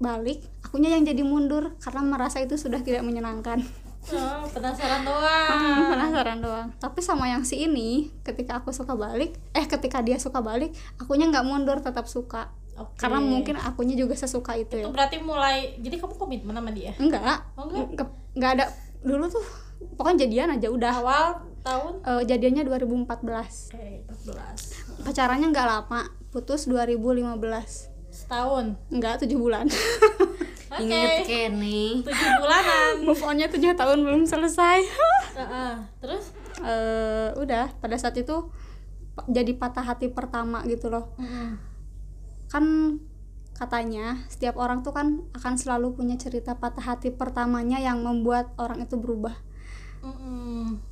balik akunya yang jadi mundur karena merasa itu sudah tidak menyenangkan oh, penasaran Hmm, doang penasaran doang. Tapi sama yang si ini ketika aku suka balik eh ketika dia suka balik akunya nggak mundur tetap suka. Oke. karena mungkin akunya juga sesuka itu itu ya. berarti mulai jadi kamu komitmen sama dia? Enggak Oh, enggak? Ke- nggak ada. Dulu tuh pokoknya jadian aja udah. Awal tahun? Eh, jadiannya 2014 oke 14 pacarannya nggak lama putus 2015 setahun? Enggak tujuh bulan oke. Ingat kene. tujuh bulanan. Move onnya tujuh tahun belum selesai. Heeh. terus? Eh, udah. Pada saat itu jadi patah hati pertama gitu loh. Kan katanya setiap orang tuh kan akan selalu punya cerita patah hati pertamanya yang membuat orang itu berubah. Mm-mm.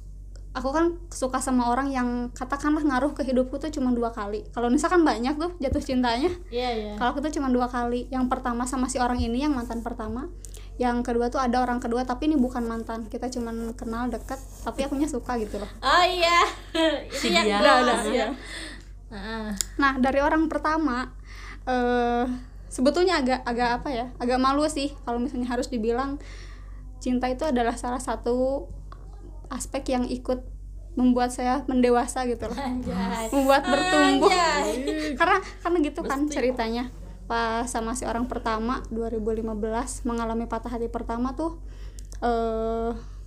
Aku kan suka sama orang yang katakanlah ngaruh ke hidupku tuh cuma dua kali. Kalau Nisa kan banyak tuh jatuh cintanya iya iya. kalau aku tuh cuma dua kali. Yang pertama sama si orang ini yang mantan pertama. Yang kedua tuh ada orang kedua tapi ini bukan mantan. Kita cuma kenal deket tapi akunya suka gitu loh. Oh iya. Si ini yang ya. iya. Heeh. Nah dari orang pertama eh sebetulnya agak agak apa ya? Agak malu sih kalau misalnya harus dibilang cinta itu adalah salah satu aspek yang ikut membuat saya mendewasa gitu loh Anjay. membuat bertumbuh Anjay. karena karena gitu kan ceritanya pas sama si orang pertama 2015 mengalami patah hati pertama tuh eh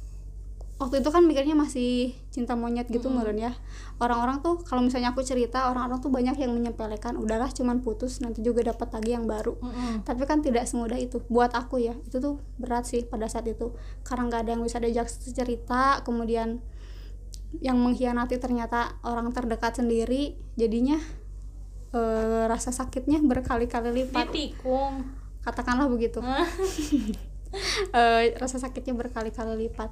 waktu itu kan mikirnya masih cinta monyet gitu meren ya. Orang-orang tuh kalau misalnya aku cerita orang-orang tuh banyak yang menyepelekan udahlah cuman putus nanti juga dapat lagi yang baru. Mm-mm. tapi kan tidak semudah itu. Buat aku ya itu tuh berat sih pada saat itu. Karena nggak ada yang bisa diajak cerita kemudian yang mengkhianati ternyata orang terdekat sendiri jadinya eh, rasa sakitnya berkali-kali lipat. Ditikung. Katakanlah begitu. Eh, rasa sakitnya berkali-kali lipat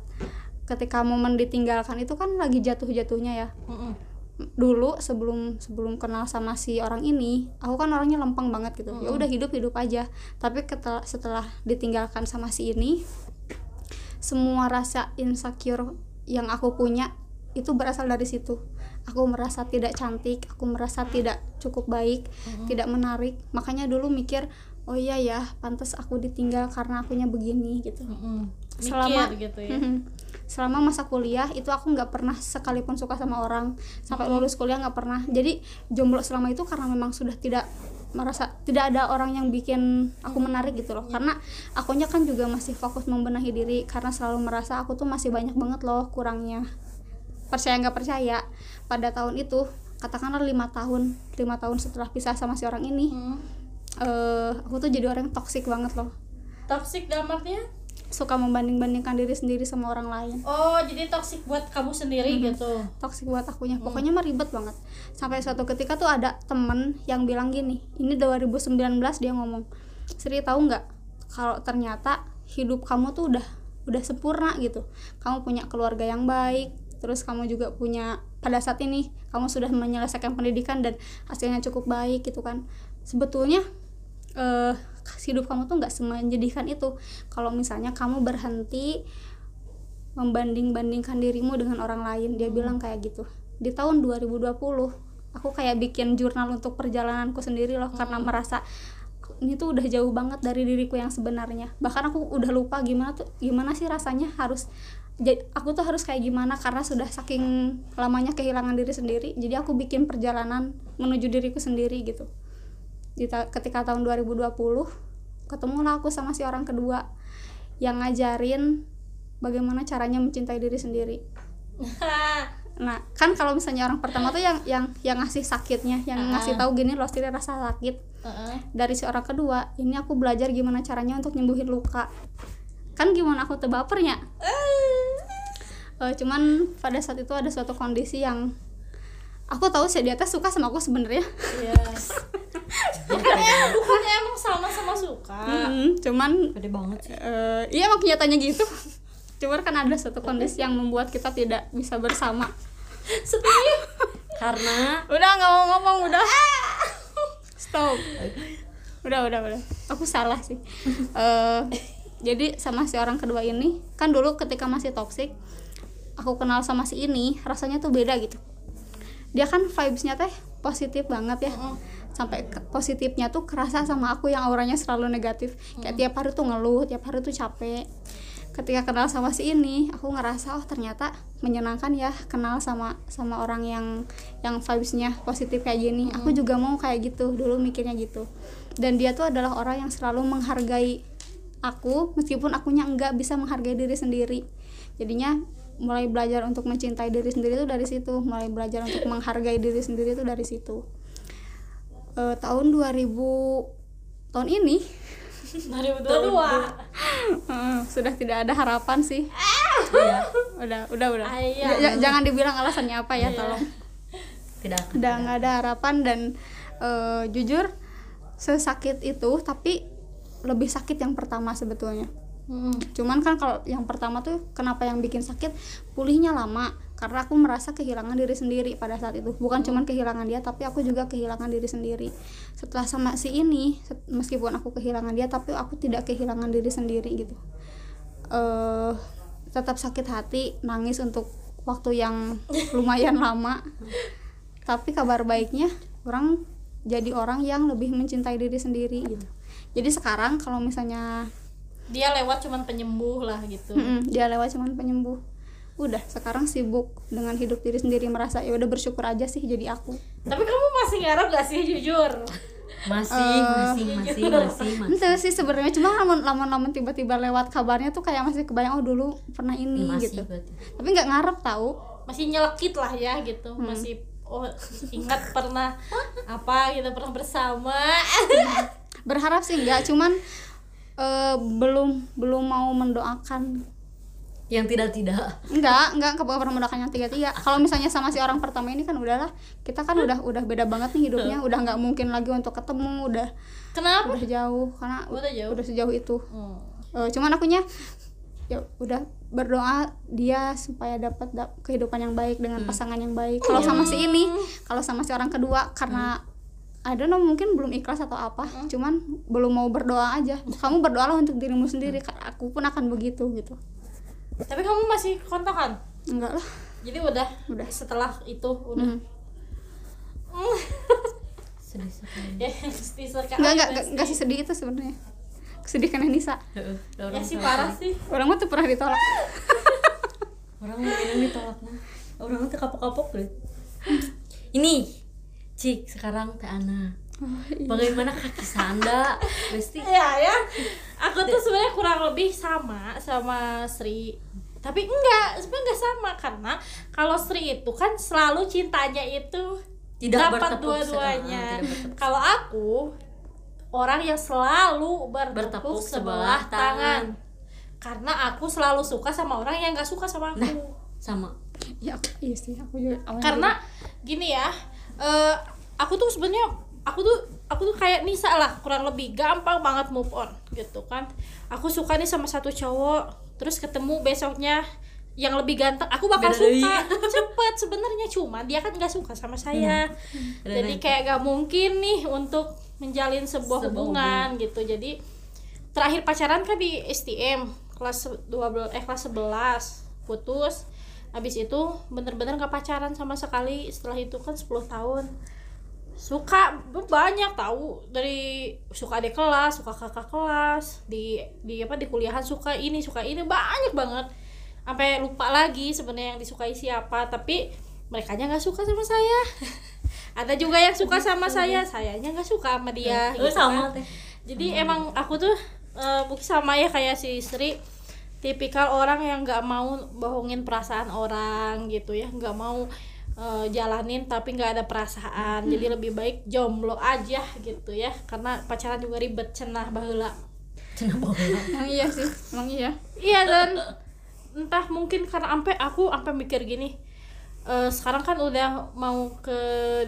ketika momen ditinggalkan itu kan lagi jatuh-jatuhnya ya. Mm-mm. dulu sebelum sebelum kenal sama si orang ini aku kan orangnya lempeng banget gitu. Ya udah hidup hidup aja. Tapi ketel- setelah ditinggalkan sama si ini semua rasa insecure yang aku punya itu berasal dari situ. Aku merasa tidak cantik aku merasa tidak cukup baik tidak menarik. Makanya dulu mikir oh iya ya pantas aku ditinggal karena akunya begini gitu. Mm-mm. Selama- Mikir gitu ya. Selama masa kuliah itu aku nggak pernah sekalipun suka sama orang sampai lulus kuliah nggak pernah. Jadi jomblo selama itu karena memang sudah tidak merasa tidak ada orang yang bikin aku menarik gitu loh. Karena akunya kan juga masih fokus membenahi diri karena selalu merasa aku tuh masih banyak banget loh kurangnya. Percaya nggak percaya pada tahun itu katakanlah lima tahun lima tahun setelah pisah sama si orang ini Hmm. eh aku tuh jadi orang yang toksik banget loh. Toxic dalam artinya suka membanding-bandingkan diri sendiri sama orang lain. Oh jadi toxic buat kamu sendiri gitu? Toksik buat akunya. Pokoknya mah ribet banget. Sampai suatu ketika tuh ada temen yang bilang gini ini 2019 dia ngomong Sri tahu nggak kalau ternyata hidup kamu tuh udah udah sempurna gitu. Kamu punya keluarga yang baik terus kamu juga punya pada saat ini kamu sudah menyelesaikan pendidikan dan hasilnya cukup baik gitu kan. Sebetulnya eh hidup kamu tuh nggak semenjadikan itu. Kalau misalnya kamu berhenti membanding-bandingkan dirimu dengan orang lain dia bilang kayak gitu. Di tahun 2020 aku kayak bikin jurnal untuk perjalananku sendiri loh karena merasa ini tuh udah jauh banget dari diriku yang sebenarnya. Bahkan aku udah lupa gimana tuh gimana sih rasanya harus ja- aku tuh harus kayak gimana karena sudah saking lamanya kehilangan diri sendiri. Jadi aku bikin perjalanan menuju diriku sendiri gitu di ta- ketika tahun 2020 ketemulah aku sama si orang kedua yang ngajarin bagaimana caranya mencintai diri sendiri. Nah kan kalau misalnya orang pertama tuh yang yang yang ngasih sakitnya yang ngasih tahu gini loh Sri rasa sakit. Heeh. dari si orang kedua ini aku belajar gimana caranya untuk nyembuhin luka. Kan gimana aku tebapernya Eh, cuman pada saat itu ada suatu kondisi yang aku tahu sih dia teh suka sama aku sebenarnya. Yes bukannya bukannya emang sama sama suka. Mm, cuman Pede banget sih. eh, iya emang kenyataannya gitu. Cuman kan ada suatu kondisi yang membuat kita tidak bisa bersama. Setuju? Karena udah nggak mau ngomong udah. Stop. Udah udah udah. Aku salah sih. Eh, jadi sama si orang kedua ini kan dulu ketika masih toxic aku kenal sama si ini rasanya tuh beda gitu. Dia kan vibesnya teh positif banget ya sampai positifnya tuh kerasa sama aku yang auranya selalu negatif. Kayak tiap hari tuh ngeluh tiap hari tuh capek. Ketika kenal sama si ini aku ngerasa oh ternyata menyenangkan ya kenal sama sama orang yang yang vibesnya positif kayak gini. Aku juga mau kayak gitu dulu mikirnya gitu. Dan dia tuh adalah orang yang selalu menghargai aku meskipun akunya enggak bisa menghargai diri sendiri. Jadinya mulai belajar untuk mencintai diri sendiri itu dari situ mulai belajar untuk menghargai diri sendiri itu dari situ Eh, tahun 2000 tahun ini. 2022 eh, sudah tidak ada harapan sih. Iya, udah udah udah. Ayah. Ja- jangan dibilang alasannya apa ya tolong. Tidak udah nggak ada harapan dan eh, jujur sesakit itu tapi lebih sakit yang pertama sebetulnya. Hmm. cuman kan kalau yang pertama tuh kenapa yang bikin sakit? Pulihnya lama karena aku merasa kehilangan diri sendiri pada saat itu. Bukan cuman kehilangan dia tapi aku juga kehilangan diri sendiri. Setelah sama si ini meskipun aku kehilangan dia tapi aku tidak kehilangan diri sendiri gitu. Eh tetap sakit hati nangis untuk waktu yang lumayan lama. Tapi kabar baiknya orang jadi orang yang lebih mencintai diri sendiri gitu. Jadi sekarang kalau misalnya dia lewat cuman penyembuh lah gitu. Mm-mm, dia lewat cuman penyembuh udah sekarang sibuk dengan hidup diri sendiri merasa ya udah bersyukur aja sih jadi aku. Tapi kamu masih ngarep gak sih jujur? Masih Eh, masih masih masih masih. Ente sih sebenarnya cuma lamun lamun lamun tiba-tiba lewat kabarnya tuh kayak masih kebayang oh dulu pernah ini masih gitu. berarti Tapi nggak ngarep tahu. masih nyelekit lah ya gitu. Hmm. masih oh ingat pernah apa gitu pernah bersama. Berharap sih enggak, cuman eh, belum belum mau mendoakan yang tidak tidak enggak enggak ke pernah mendoakan yang tiga tiga kalau misalnya sama si orang pertama ini kan udahlah kita kan udah udah beda banget nih hidupnya. Udah nggak mungkin lagi untuk ketemu udah kenapa? udah jauh karena Udah jauh? udah sejauh itu. Hmm. Eh, cuman akunya ya udah berdoa dia supaya dapat dap- kehidupan yang baik dengan pasangan yang baik. Kalau sama si ini kalau sama si orang kedua karena I don't know mungkin belum ikhlas atau apa cuman belum mau berdoa aja. Kamu berdoalah untuk dirimu sendiri karena aku pun akan begitu gitu tapi kamu masih kontakan enggak lah. Jadi udah Udah. setelah itu udah. Hmm. sedih sekali. Ya sekali. Enggak enggak enggak, enggak sesedih itu sebenarnya. Sedih karena Nisa ya sih parah sih. Orang mah tuh pernah ditolak. Orang mau minum ditolak nah. Orang tuh kapok-kapok deh. Ini cik sekarang teh Ana. Bagaimana kaki sanda? Besti. Ya ya. Aku tuh sebenarnya kurang lebih sama sama Sri tapi enggak sebenarnya enggak sama karena kalau Sri itu kan selalu cintanya itu Tidak dapat bertepuk dua-duanya kalau aku orang yang selalu bertepuk, Bertepuk sebelah sebelah tangan. tangan. karena aku selalu suka sama orang yang nggak suka sama aku Nah. sama ya iya sih aku juga karena gini ya eh, aku tuh sebenarnya aku tuh aku tuh kayak Nisa lah kurang lebih gampang banget move on gitu kan aku suka nih sama satu cowok terus ketemu besoknya yang lebih ganteng aku bakal Beda suka. Cepet sebenarnya cuma dia kan nggak suka sama saya. Ada jadi kayak gak mungkin nih untuk menjalin sebuah, Sebuah hubungan gitu. Jadi terakhir pacaran kan di STM kelas 12 eh kelas 11 putus. Habis itu bener-bener gak pacaran sama sekali. Setelah itu kan 10 tahun suka banyak tahu. Dari suka adik kelas suka kakak kelas di di apa di kuliahan suka ini suka ini banyak banget. Sampai lupa lagi sebenarnya yang disukai siapa tapi mereka nya nggak suka sama saya. Ada juga yang suka sama saya sayanya nggak suka sama dia gitu kan. jadi emang aku tuh mungkin sama ya kayak si Sri tipikal orang yang nggak mau bohongin perasaan orang gitu ya nggak mau eh, jalanin tapi nggak ada perasaan. Jadi lebih baik jomblo aja gitu ya karena pacaran juga ribet cenah baheula. Cenah emang iya sih emang iya. Iya dan entah mungkin karena sampai aku sampai mikir gini eh, sekarang kan udah mau ke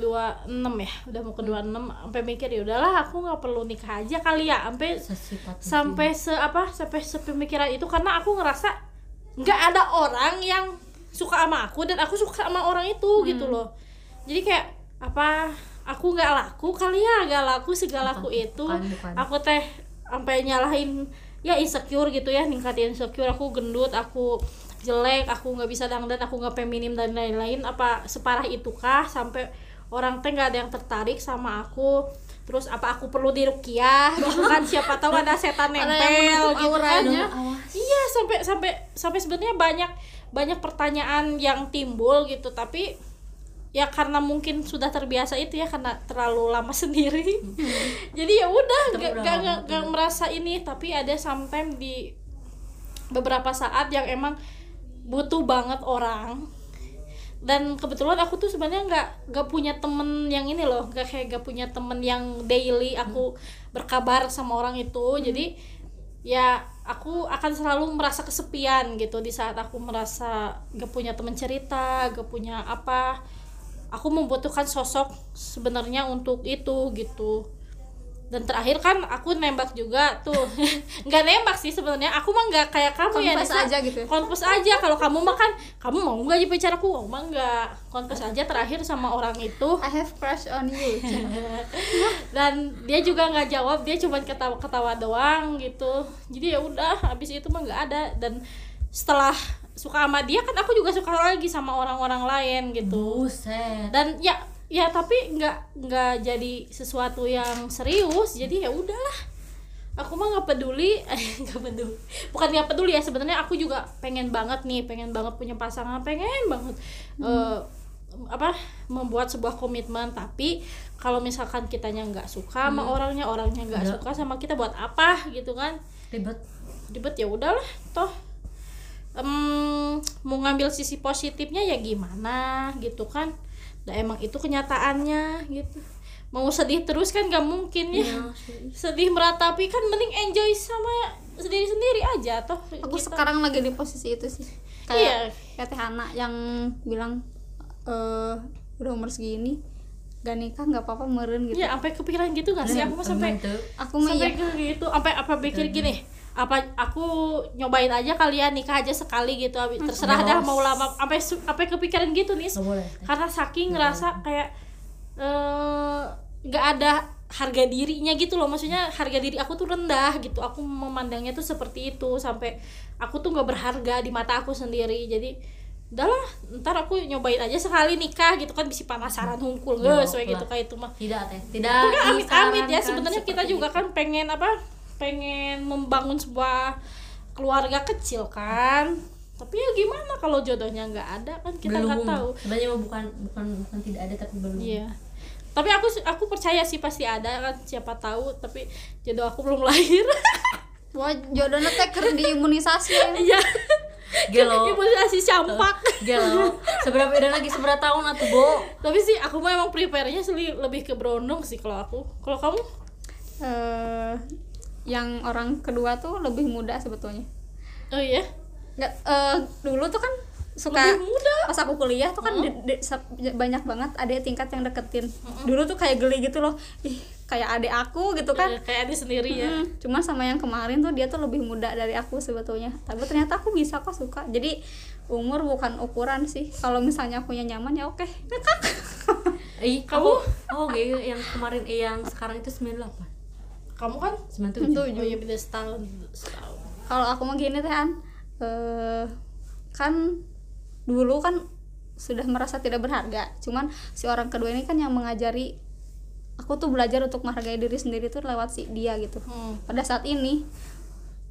26 ya udah mau ke 26 sampai mikir ya udahlah aku nggak perlu nikah aja kali ya. Sampai sampai se apa sampai sepemikiran itu karena aku ngerasa nggak ada orang yang suka sama aku dan aku suka sama orang itu gitu loh. Jadi kayak apa aku nggak laku kali ya nggak laku segalaku Bukan, itu. bukan, bukan. aku teh sampai nyalahin ya insecure gitu ya ningkatin insecure. Aku gendut aku jelek aku nggak bisa dangdut aku nggak feminim dan lain-lain. Apa separah itukah sampai orang teh nggak ada yang tertarik sama aku? Terus apa aku perlu dirukiah? Gitu kan siapa tahu ada setan nempel gitu kan. iya sampai sampai sampai sebenarnya banyak banyak pertanyaan yang timbul gitu tapi ya karena mungkin sudah terbiasa itu ya karena terlalu lama sendiri. Jadi ya udah gak, gak, lama gak- gak merasa ini tapi ada sometimes di beberapa saat yang emang butuh banget orang. Dan kebetulan aku tuh sebenarnya nggak nggak punya temen yang ini loh nggak kayak gak punya temen yang daily aku berkabar sama orang itu. Jadi ya aku akan selalu merasa kesepian gitu di saat aku merasa gak punya temen cerita gak punya apa. Aku membutuhkan sosok sebenarnya untuk itu gitu dan terakhir kan aku nembak juga tuh. Nggak nembak sih sebenarnya. Aku mah nggak kayak kamu ya Nisa. aja gitu ya? confess aja. Kalau kamu mah kan kamu mau nggak jadi pacar aku? Mau mah nggak? Confess aja terakhir sama orang itu. I have crush on you. Dan dia juga nggak jawab. Dia cuma ketawa ketawa doang gitu. Jadi ya udah habis itu mah nggak ada. Dan setelah suka sama dia kan aku juga suka lagi sama orang-orang lain gitu. Buset. Dan ya ya tapi nggak nggak jadi sesuatu yang serius jadi ya udahlah. Aku mah nggak peduli nggak peduli. Bukan nggak peduli ya sebenarnya aku juga pengen banget nih pengen banget punya pasangan pengen banget Eh, apa membuat sebuah komitmen. Tapi kalau misalkan kitanya nggak suka sama Hmm. orangnya orangnya nggak suka sama kita buat apa gitu kan? Ribet. Ribet ya udahlah toh. Em, mau ngambil sisi positifnya ya gimana gitu kan nah emang itu kenyataannya gitu. Mau sedih terus kan gak mungkin ya. Iya, sedih. Meratapi kan mending enjoy sama sendiri sendiri aja toh. Aku kita. sekarang lagi di posisi itu sih. Iya. kayak kayak Teh Hana yang bilang eh udah umur segini gak nikah nggak apa-apa meren gitu. Ya sampai kepikiran gitu gak sih? Aku mah sampai aku mah sampai iya. ke gitu sampai apa pikir gini apa aku nyobain aja kalian nikah aja sekali gitu Abi. terserah dah mau lama sampai sampai kepikiran gitu nih karena saking ngerasa kayak eh, nggak ada harga dirinya gitu loh. Maksudnya harga diri aku tuh rendah gitu. Aku memandangnya tuh seperti itu sampai aku tuh nggak berharga di mata aku sendiri. Jadi udahlah ntar aku nyobain aja sekali nikah gitu kan bisa penasaran hungkul Ya, nggak kayak gitu kayak itu mah. Tidak teh tidak Enggak amit-amit ya sebenarnya kita juga itu. kan pengen apa pengen membangun sebuah keluarga kecil kan tapi ya gimana kalau jodohnya nggak ada kan kita nggak tahu sebenarnya bukan bukan bukan tidak ada tapi belum Iya. Tapi aku aku percaya sih pasti ada kan siapa tahu tapi jodoh aku belum lahir. wah jodohnya teh keur diimunisasi ya. Iya. gelo Imunisasi campak. gelo seberapa dan lagi seberapa tahun atuh bo tapi sih aku mah emang prepare-nya lebih ke berondong sih kalau aku. Kalau kamu? Eh, yang orang kedua tuh lebih muda sebetulnya. Oh iya. nggak eh, dulu tuh kan suka Lebih muda. pas aku kuliah tuh kan di- di- sa- banyak banget ada tingkat yang deketin. Dulu tuh kayak geli gitu loh. Ih kayak adik aku gitu kan. Eh, kayak dia sendiri ya. Mm, cuma sama yang kemarin tuh dia tuh lebih muda dari aku sebetulnya. Tapi ternyata aku bisa kok suka. Jadi umur bukan ukuran sih. Kalau misalnya akunya nyaman ya oke. Ih, Kamu? oh gitu yang kemarin eh, yang sekarang itu 98 Kamu kan? 97 Tujuh. Oh iya beda setahun. setahun. kalau aku mau gini teh An. Eh, kan dulu kan sudah merasa tidak berharga cuman si orang kedua ini kan yang mengajari aku tuh belajar untuk menghargai diri sendiri tuh lewat si dia gitu Hmm. pada saat ini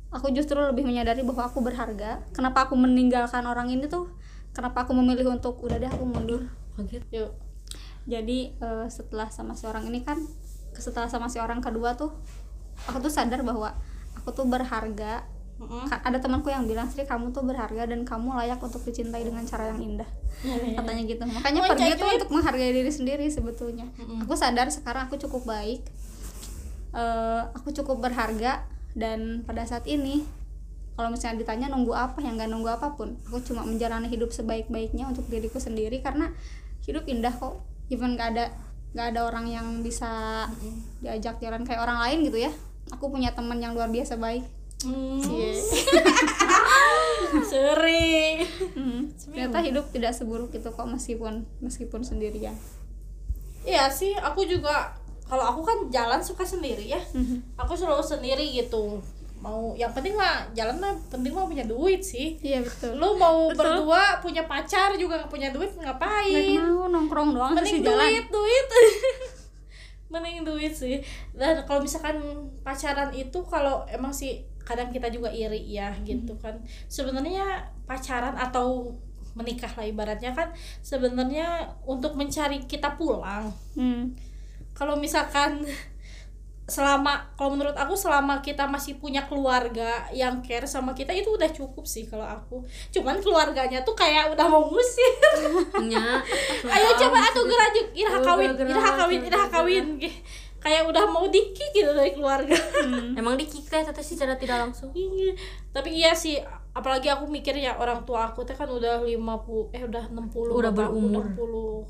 aku justru lebih menyadari bahwa aku berharga kenapa aku meninggalkan orang ini tuh kenapa aku memilih untuk udah deh aku mundur jadi eh, setelah sama si orang ini kan setelah sama si orang kedua tuh aku tuh sadar bahwa aku tuh berharga. Mm-mm. Ka- ada temanku yang bilang Sri kamu tuh berharga dan kamu layak untuk dicintai dengan cara yang indah. Katanya gitu. Makanya pergi itu gitu. untuk menghargai diri sendiri sebetulnya. Mm-mm. aku sadar sekarang aku cukup baik. Eh, aku cukup berharga dan pada saat ini kalau misalnya ditanya nunggu apa yang nggak nunggu apa pun aku cuma menjalani hidup sebaik-baiknya untuk diriku sendiri karena hidup indah kok. Even nggak ada nggak ada orang yang bisa diajak jalan kayak orang lain gitu ya aku punya teman yang luar biasa baik. Cie. Sering. Hmm, ternyata hidup tidak seburuk itu kok meskipun meskipun sendirian Iya sih, aku juga kalau aku kan jalan suka sendiri ya. Aku selalu sendiri gitu. Mau yang penting mah jalan mah penting mah punya duit sih. iya betul Lu mau berdua punya pacar juga nggak punya duit ngapain? Nggak mau nongkrong doang jalan duit, duit. Mending duit sih. Dan kalau misalkan pacaran itu kalau emang sih kadang kita juga iri ya gitu kan. Sebenarnya pacaran atau menikah lah ibaratnya kan sebenarnya untuk mencari kita pulang Hmm. kalau misalkan selama kalau menurut aku selama kita masih punya keluarga yang care sama kita itu udah cukup sih kalau aku. Cuman keluarganya tuh kayak udah mau ngusir. Nya ayo coba atuh gerajuk iraha Oh, kawin iraha kawin iraha gerak-gerak. kawin. Gih, kayak udah mau dikik gitu dari keluarga. Emang dikik teh tapi secara tidak langsung? Iya. tapi iya sih apalagi aku mikir ya orang tua aku teh kan udah 50 eh udah 60 Udah aku berumur.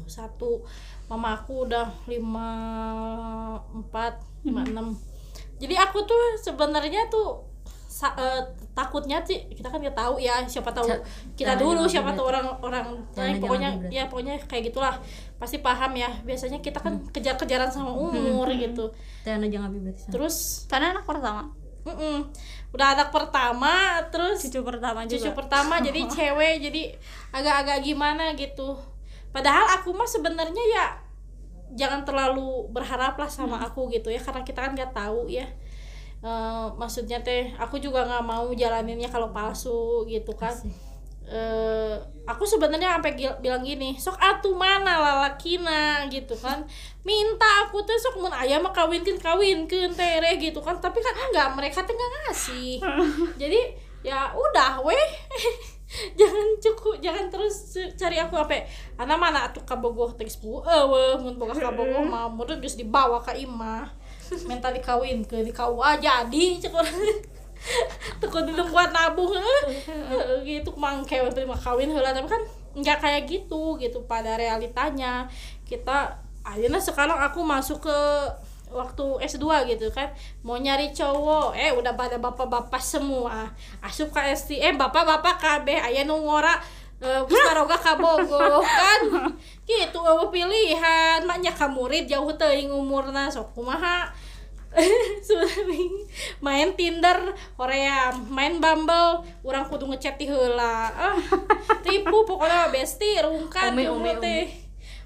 61 mama aku udah 54 56 jadi aku tuh sebenarnya tuh sa- eh, takutnya sih kita kan nggak tahu ya siapa tahu kita jangan dulu siapa tahu orang orang jangan pokoknya berarti. ya pokoknya kayak gitulah pasti paham ya. Biasanya kita kan kejar-kejaran sama umur gitu. Teh anu jangan berarti sama. terus karena anak pertama. Mm-mm, udah anak pertama terus cucu pertama juga. cucu pertama jadi cewek jadi agak-agak gimana gitu. Padahal aku mah sebenarnya ya jangan terlalu berharap lah sama aku gitu ya karena kita kan nggak tahu ya. Eh, maksudnya teh aku juga nggak mau jalaninnya kalau palsu gitu kan. Eh aku sebenarnya sampai gil- bilang gini sok atuh mana lalakina? gitu kan. Minta aku tuh sok mun ayah mah kawinkeun kawinkeun tere gitu kan. Tapi kan enggak mereka tuh nggak ngasih. Jadi ya udah weh. Jangan cukup jangan terus cari aku apa anak mana atuh kabogoh teh sepuh. Eueuh mun boga kabogoh mah murid geus dibawa ka imah. Minta dikawin ke di KUA jadi cek orang. Tekun dulu buat nabung eh. Eh, gitu mangke terima kawin heula tapi kan nggak kayak gitu gitu pada realitanya. Kita akhirnya sekarang aku masuk ke waktu S2 gitu kan mau nyari cowok eh udah pada bapak-bapak semua. Asup ke ST eh bapak-bapak KB aya nu ngora eh, geus baroga ka Bogor kan? Gitu eueuh pilihan. Maknya ka murid jauh teuing umurna sok kumaha? Main Tinder Korea main Bumble orang kudu ngechat ti heula. Ah tipu pokoknya besti rungkan jomblo ome, teh.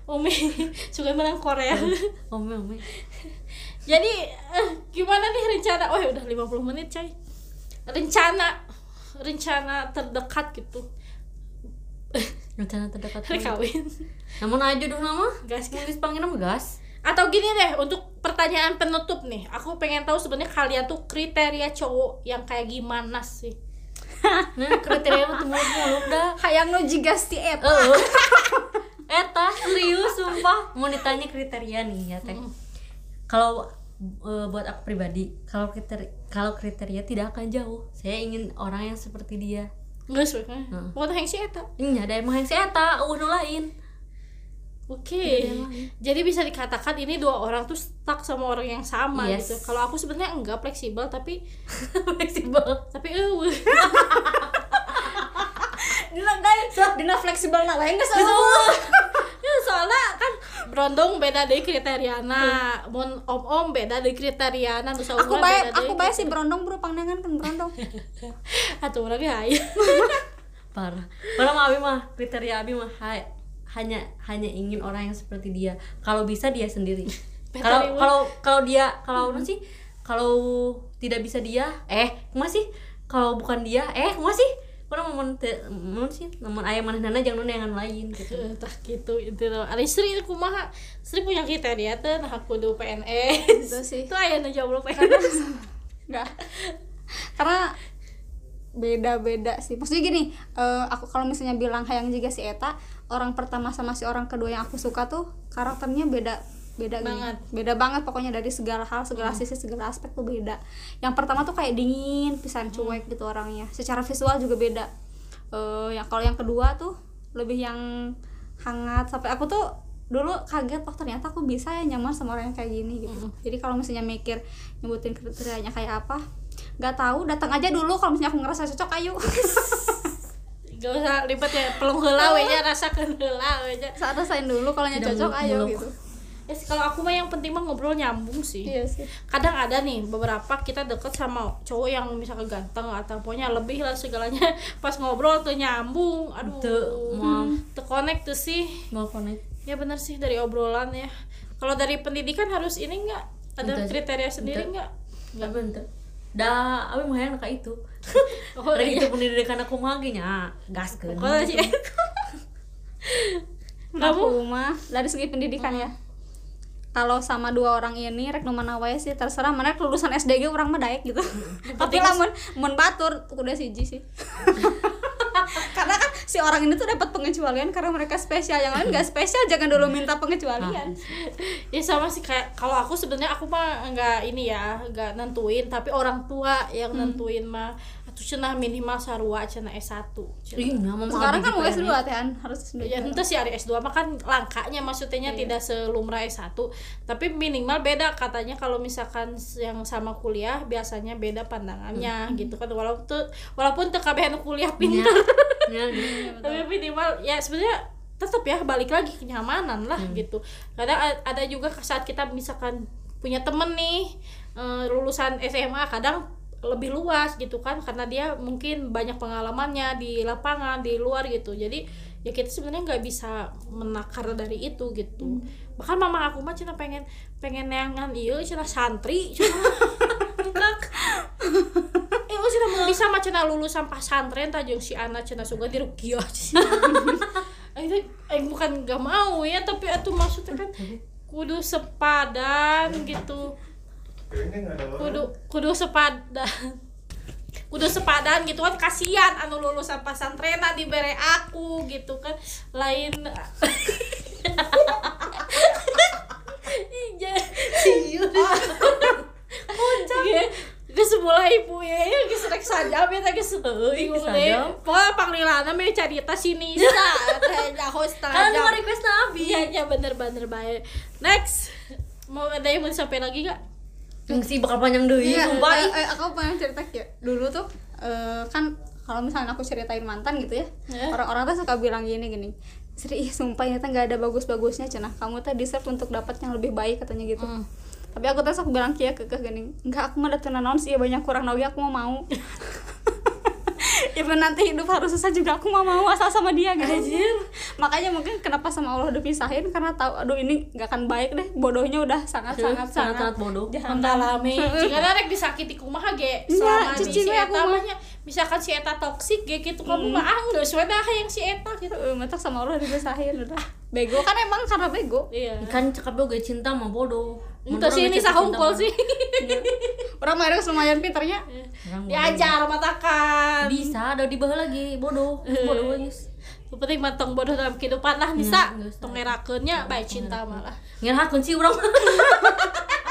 ome suka menang Korea. Ome ome jadi eh, gimana nih rencana? Oh ya udah 50 menit coy. Rencana rencana terdekat gitu. Rencana terdekat kawin. Namun aja dong nama. Gas nulis panggil nama gas. Atau gini deh untuk pertanyaan penutup nih. Aku pengen tahu sebenarnya kalian tuh kriteria cowok yang kayak gimana sih? Nah kriteria tuh muluk-muluk dah. Hayang nu jiga si eta Eta serius sumpah. Mau ditanya kriteria nih ya teh. Kalau eh, buat aku pribadi, kalau kriteria kalau kriteria tidak akan jauh. Saya ingin orang yang seperti dia. nggak sih kan mau yang si eta Ini ada emang saya tak, uh nu lain. oke jadi bisa dikatakan ini dua orang tuh stuck sama orang yang sama Yes. gitu kalau aku sebenarnya enggak fleksibel tapi Fleksibel. tapi eh dina guys dina fleksibel na lain geus ya soalnya kan berondong beda dari kriteriana. Mun om om beda dari kriteriana nusa aku bae beda aku bae si berondong bro pandangan kan berondong. Atuh urang ge aya Parah. Padahal mah Abi mah kriteria Abi mah ha- hanya hanya ingin orang yang seperti dia. Kalau bisa dia sendiri. Kalau kalau kalau dia kalau nu sih? Kalau tidak bisa dia eh masih kalau bukan dia eh masih orang mau mau sih namun ayam mana nana jangan yang lain gitu. Eh, tah gitu itu loh. Ada istri itu kumaha? Istri punya kriteria teh nah kudu PNS Itu sih. itu aya nu jomblo PNS enggak karena beda-beda sih. Maksudnya gini eh, aku kalau misalnya bilang hayang juga si Eta orang pertama sama si orang kedua yang aku suka tuh karakternya beda beda gini. Banget. beda banget pokoknya dari segala hal segala sisi segala aspek tuh beda. Yang pertama tuh kayak dingin pisan cuek gitu orangnya. Secara visual juga beda. Eh yang kalau yang kedua tuh lebih yang hangat. Sampai aku tuh dulu kaget oh ternyata aku bisa ya nyaman sama orang yang kayak gini gitu. Jadi kalau misalnya mikir nyebutin kriterianya kayak apa nggak tahu datang aja dulu. Kalau misalnya aku ngerasa cocok ayo. Gak usah ribet ya pelung heula we nya rasakeun heula we nya saat rasain dulu kalau cocok ayo gitu ya sih, kalau aku mah yang penting mah ngobrol nyambung sih. Iya sih. Kadang ada nih beberapa kita deket sama cowok yang misalkan ganteng atau pokoknya lebih lah segalanya. Pas ngobrol tuh nyambung aduh. Tuh, mau tuh connect tuh sih. Mau connect? Ya bener sih dari obrolan ya. Kalau dari pendidikan harus ini enggak ada Bentar. kriteria sendiri enggak nggak? Bentar. Dah abi mah yang kayak itu. Oh dari iya. itu pendidikan aku mah ge nya gas ke kalau sih? kamu? Aku mah dari segi pendidikan ya kalau sama dua orang ini rek nu mana wae sih terserah. Mana lulusan SDG orang mah daek gitu. Tapi lamun mun batur udah siji sih. Karena kan si orang ini tuh dapat pengecualian karena mereka spesial. Yang lain gak spesial jangan dulu minta pengecualian. Ya sama sih kayak kalau aku sebenarnya aku mah nggak ini ya nggak nentuin. Tapi orang tua yang nentuin mah atuh cenah minimal sarua cenah S1 cenah. Ih, nama mah sekarang kan mau gitu S2 ya. tehan harus S2 Ya itu sih ada S2 mah kan langkanya maksudnya tidak selumrah S1 Tapi minimal beda katanya kalau misalkan yang sama kuliah biasanya beda pandangannya gitu kan. Walaupun tuh, walaupun tuh kabehan kuliah pintar Ya, ya. Tapi minimal ya sebenarnya tetap ya balik lagi kenyamanan lah gitu. Kadang ada juga saat kita misalkan punya temen nih eh, lulusan SMA kadang lebih luas gitu kan karena dia mungkin banyak pengalamannya di lapangan di luar gitu. Jadi ya kita sebenarnya nggak bisa menakar dari itu gitu. Bahkan mama aku mah cina pengen pengen neangan iya cina santri cina eh cina mau bisa mah cina lulusan pesantren tah jeung si anak cina suka di rukiah itu eh bukan gak mau ya tapi itu maksudnya kan kudu sepadan gitu kudu kudu sepadan kudu sepadan gitu kan kasihan anu lulusan pesantren dibere aku gitu kan lain siun. Puncak. Geus mulai ibu ya, ya geus rek sajam ya geus sajam. Poe panglilana mah carita si Nisa, teh nyaho setengah kan mau request nabi Iya, iya bener-bener baik. Next. Mau ada yang mau disampaikan lagi gak? Yang sih bakal panjang deh Iya, sumpah eh, eh, aku pengen cerita ya. Dulu tuh eh, kan kalau misalnya aku ceritain mantan gitu ya, Eh. orang-orang tuh suka bilang gini gini. Sri, sumpah ini tuh nggak ada bagus-bagusnya cenah. Kamu tuh deserve untuk dapat yang lebih baik katanya gitu. Tapi aku tuh sok bilang kia kekeh gini, enggak aku mah datang naon sih ya banyak kurang nawi aku mau mau. Even nanti hidup harus susah juga aku mau mau asal sama dia gitu. Makanya mungkin kenapa sama Allah udah pisahin karena tahu aduh ini nggak akan baik deh. Bodohnya udah sangat sangat sangat sangat bodoh. mengalami jika rek disakiti kumaha ge selama cicing si aku eta mah. mah. nya misalkan si eta toksik ge gitu kamu mah ah geus we dah yang si eta gitu. Mentok sama Allah dipisahin udah. Bego kan emang karena bego. Iya. Kan cakap gue cinta mah bodoh Itu sih ini sahungkul sih. orang. Mah harus lumayan pinternya diajar matakan. Bisa ada di bawah lagi bodoh. Bodoh guys. Penting matang bodoh dalam kehidupan lah Nisa geus tong baik cinta malah ngerakeun sih orang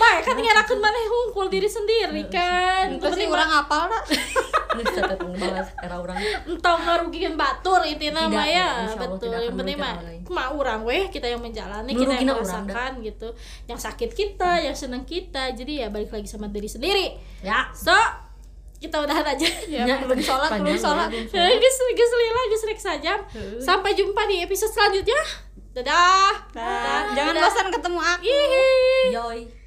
baik kan ngerakeun maneh hungkul diri sendiri kan? itu sih orang apal tetep balas era orang. Entong ngerugikan batur itu nama Tidak, ya insya Allah betul yang penting mah merugikan orang weh kita yang menjalani kita yang merasakan gitu. Yang sakit kita yang seneng kita jadi ya balik lagi sama diri sendiri. Ya. So kita udahan aja. Ya Ya, belum sholat belum sholat. ya. Gus gus lila gus saja. Sampai jumpa di episode selanjutnya dadah. Nah, jangan bosan ketemu aku. Yoi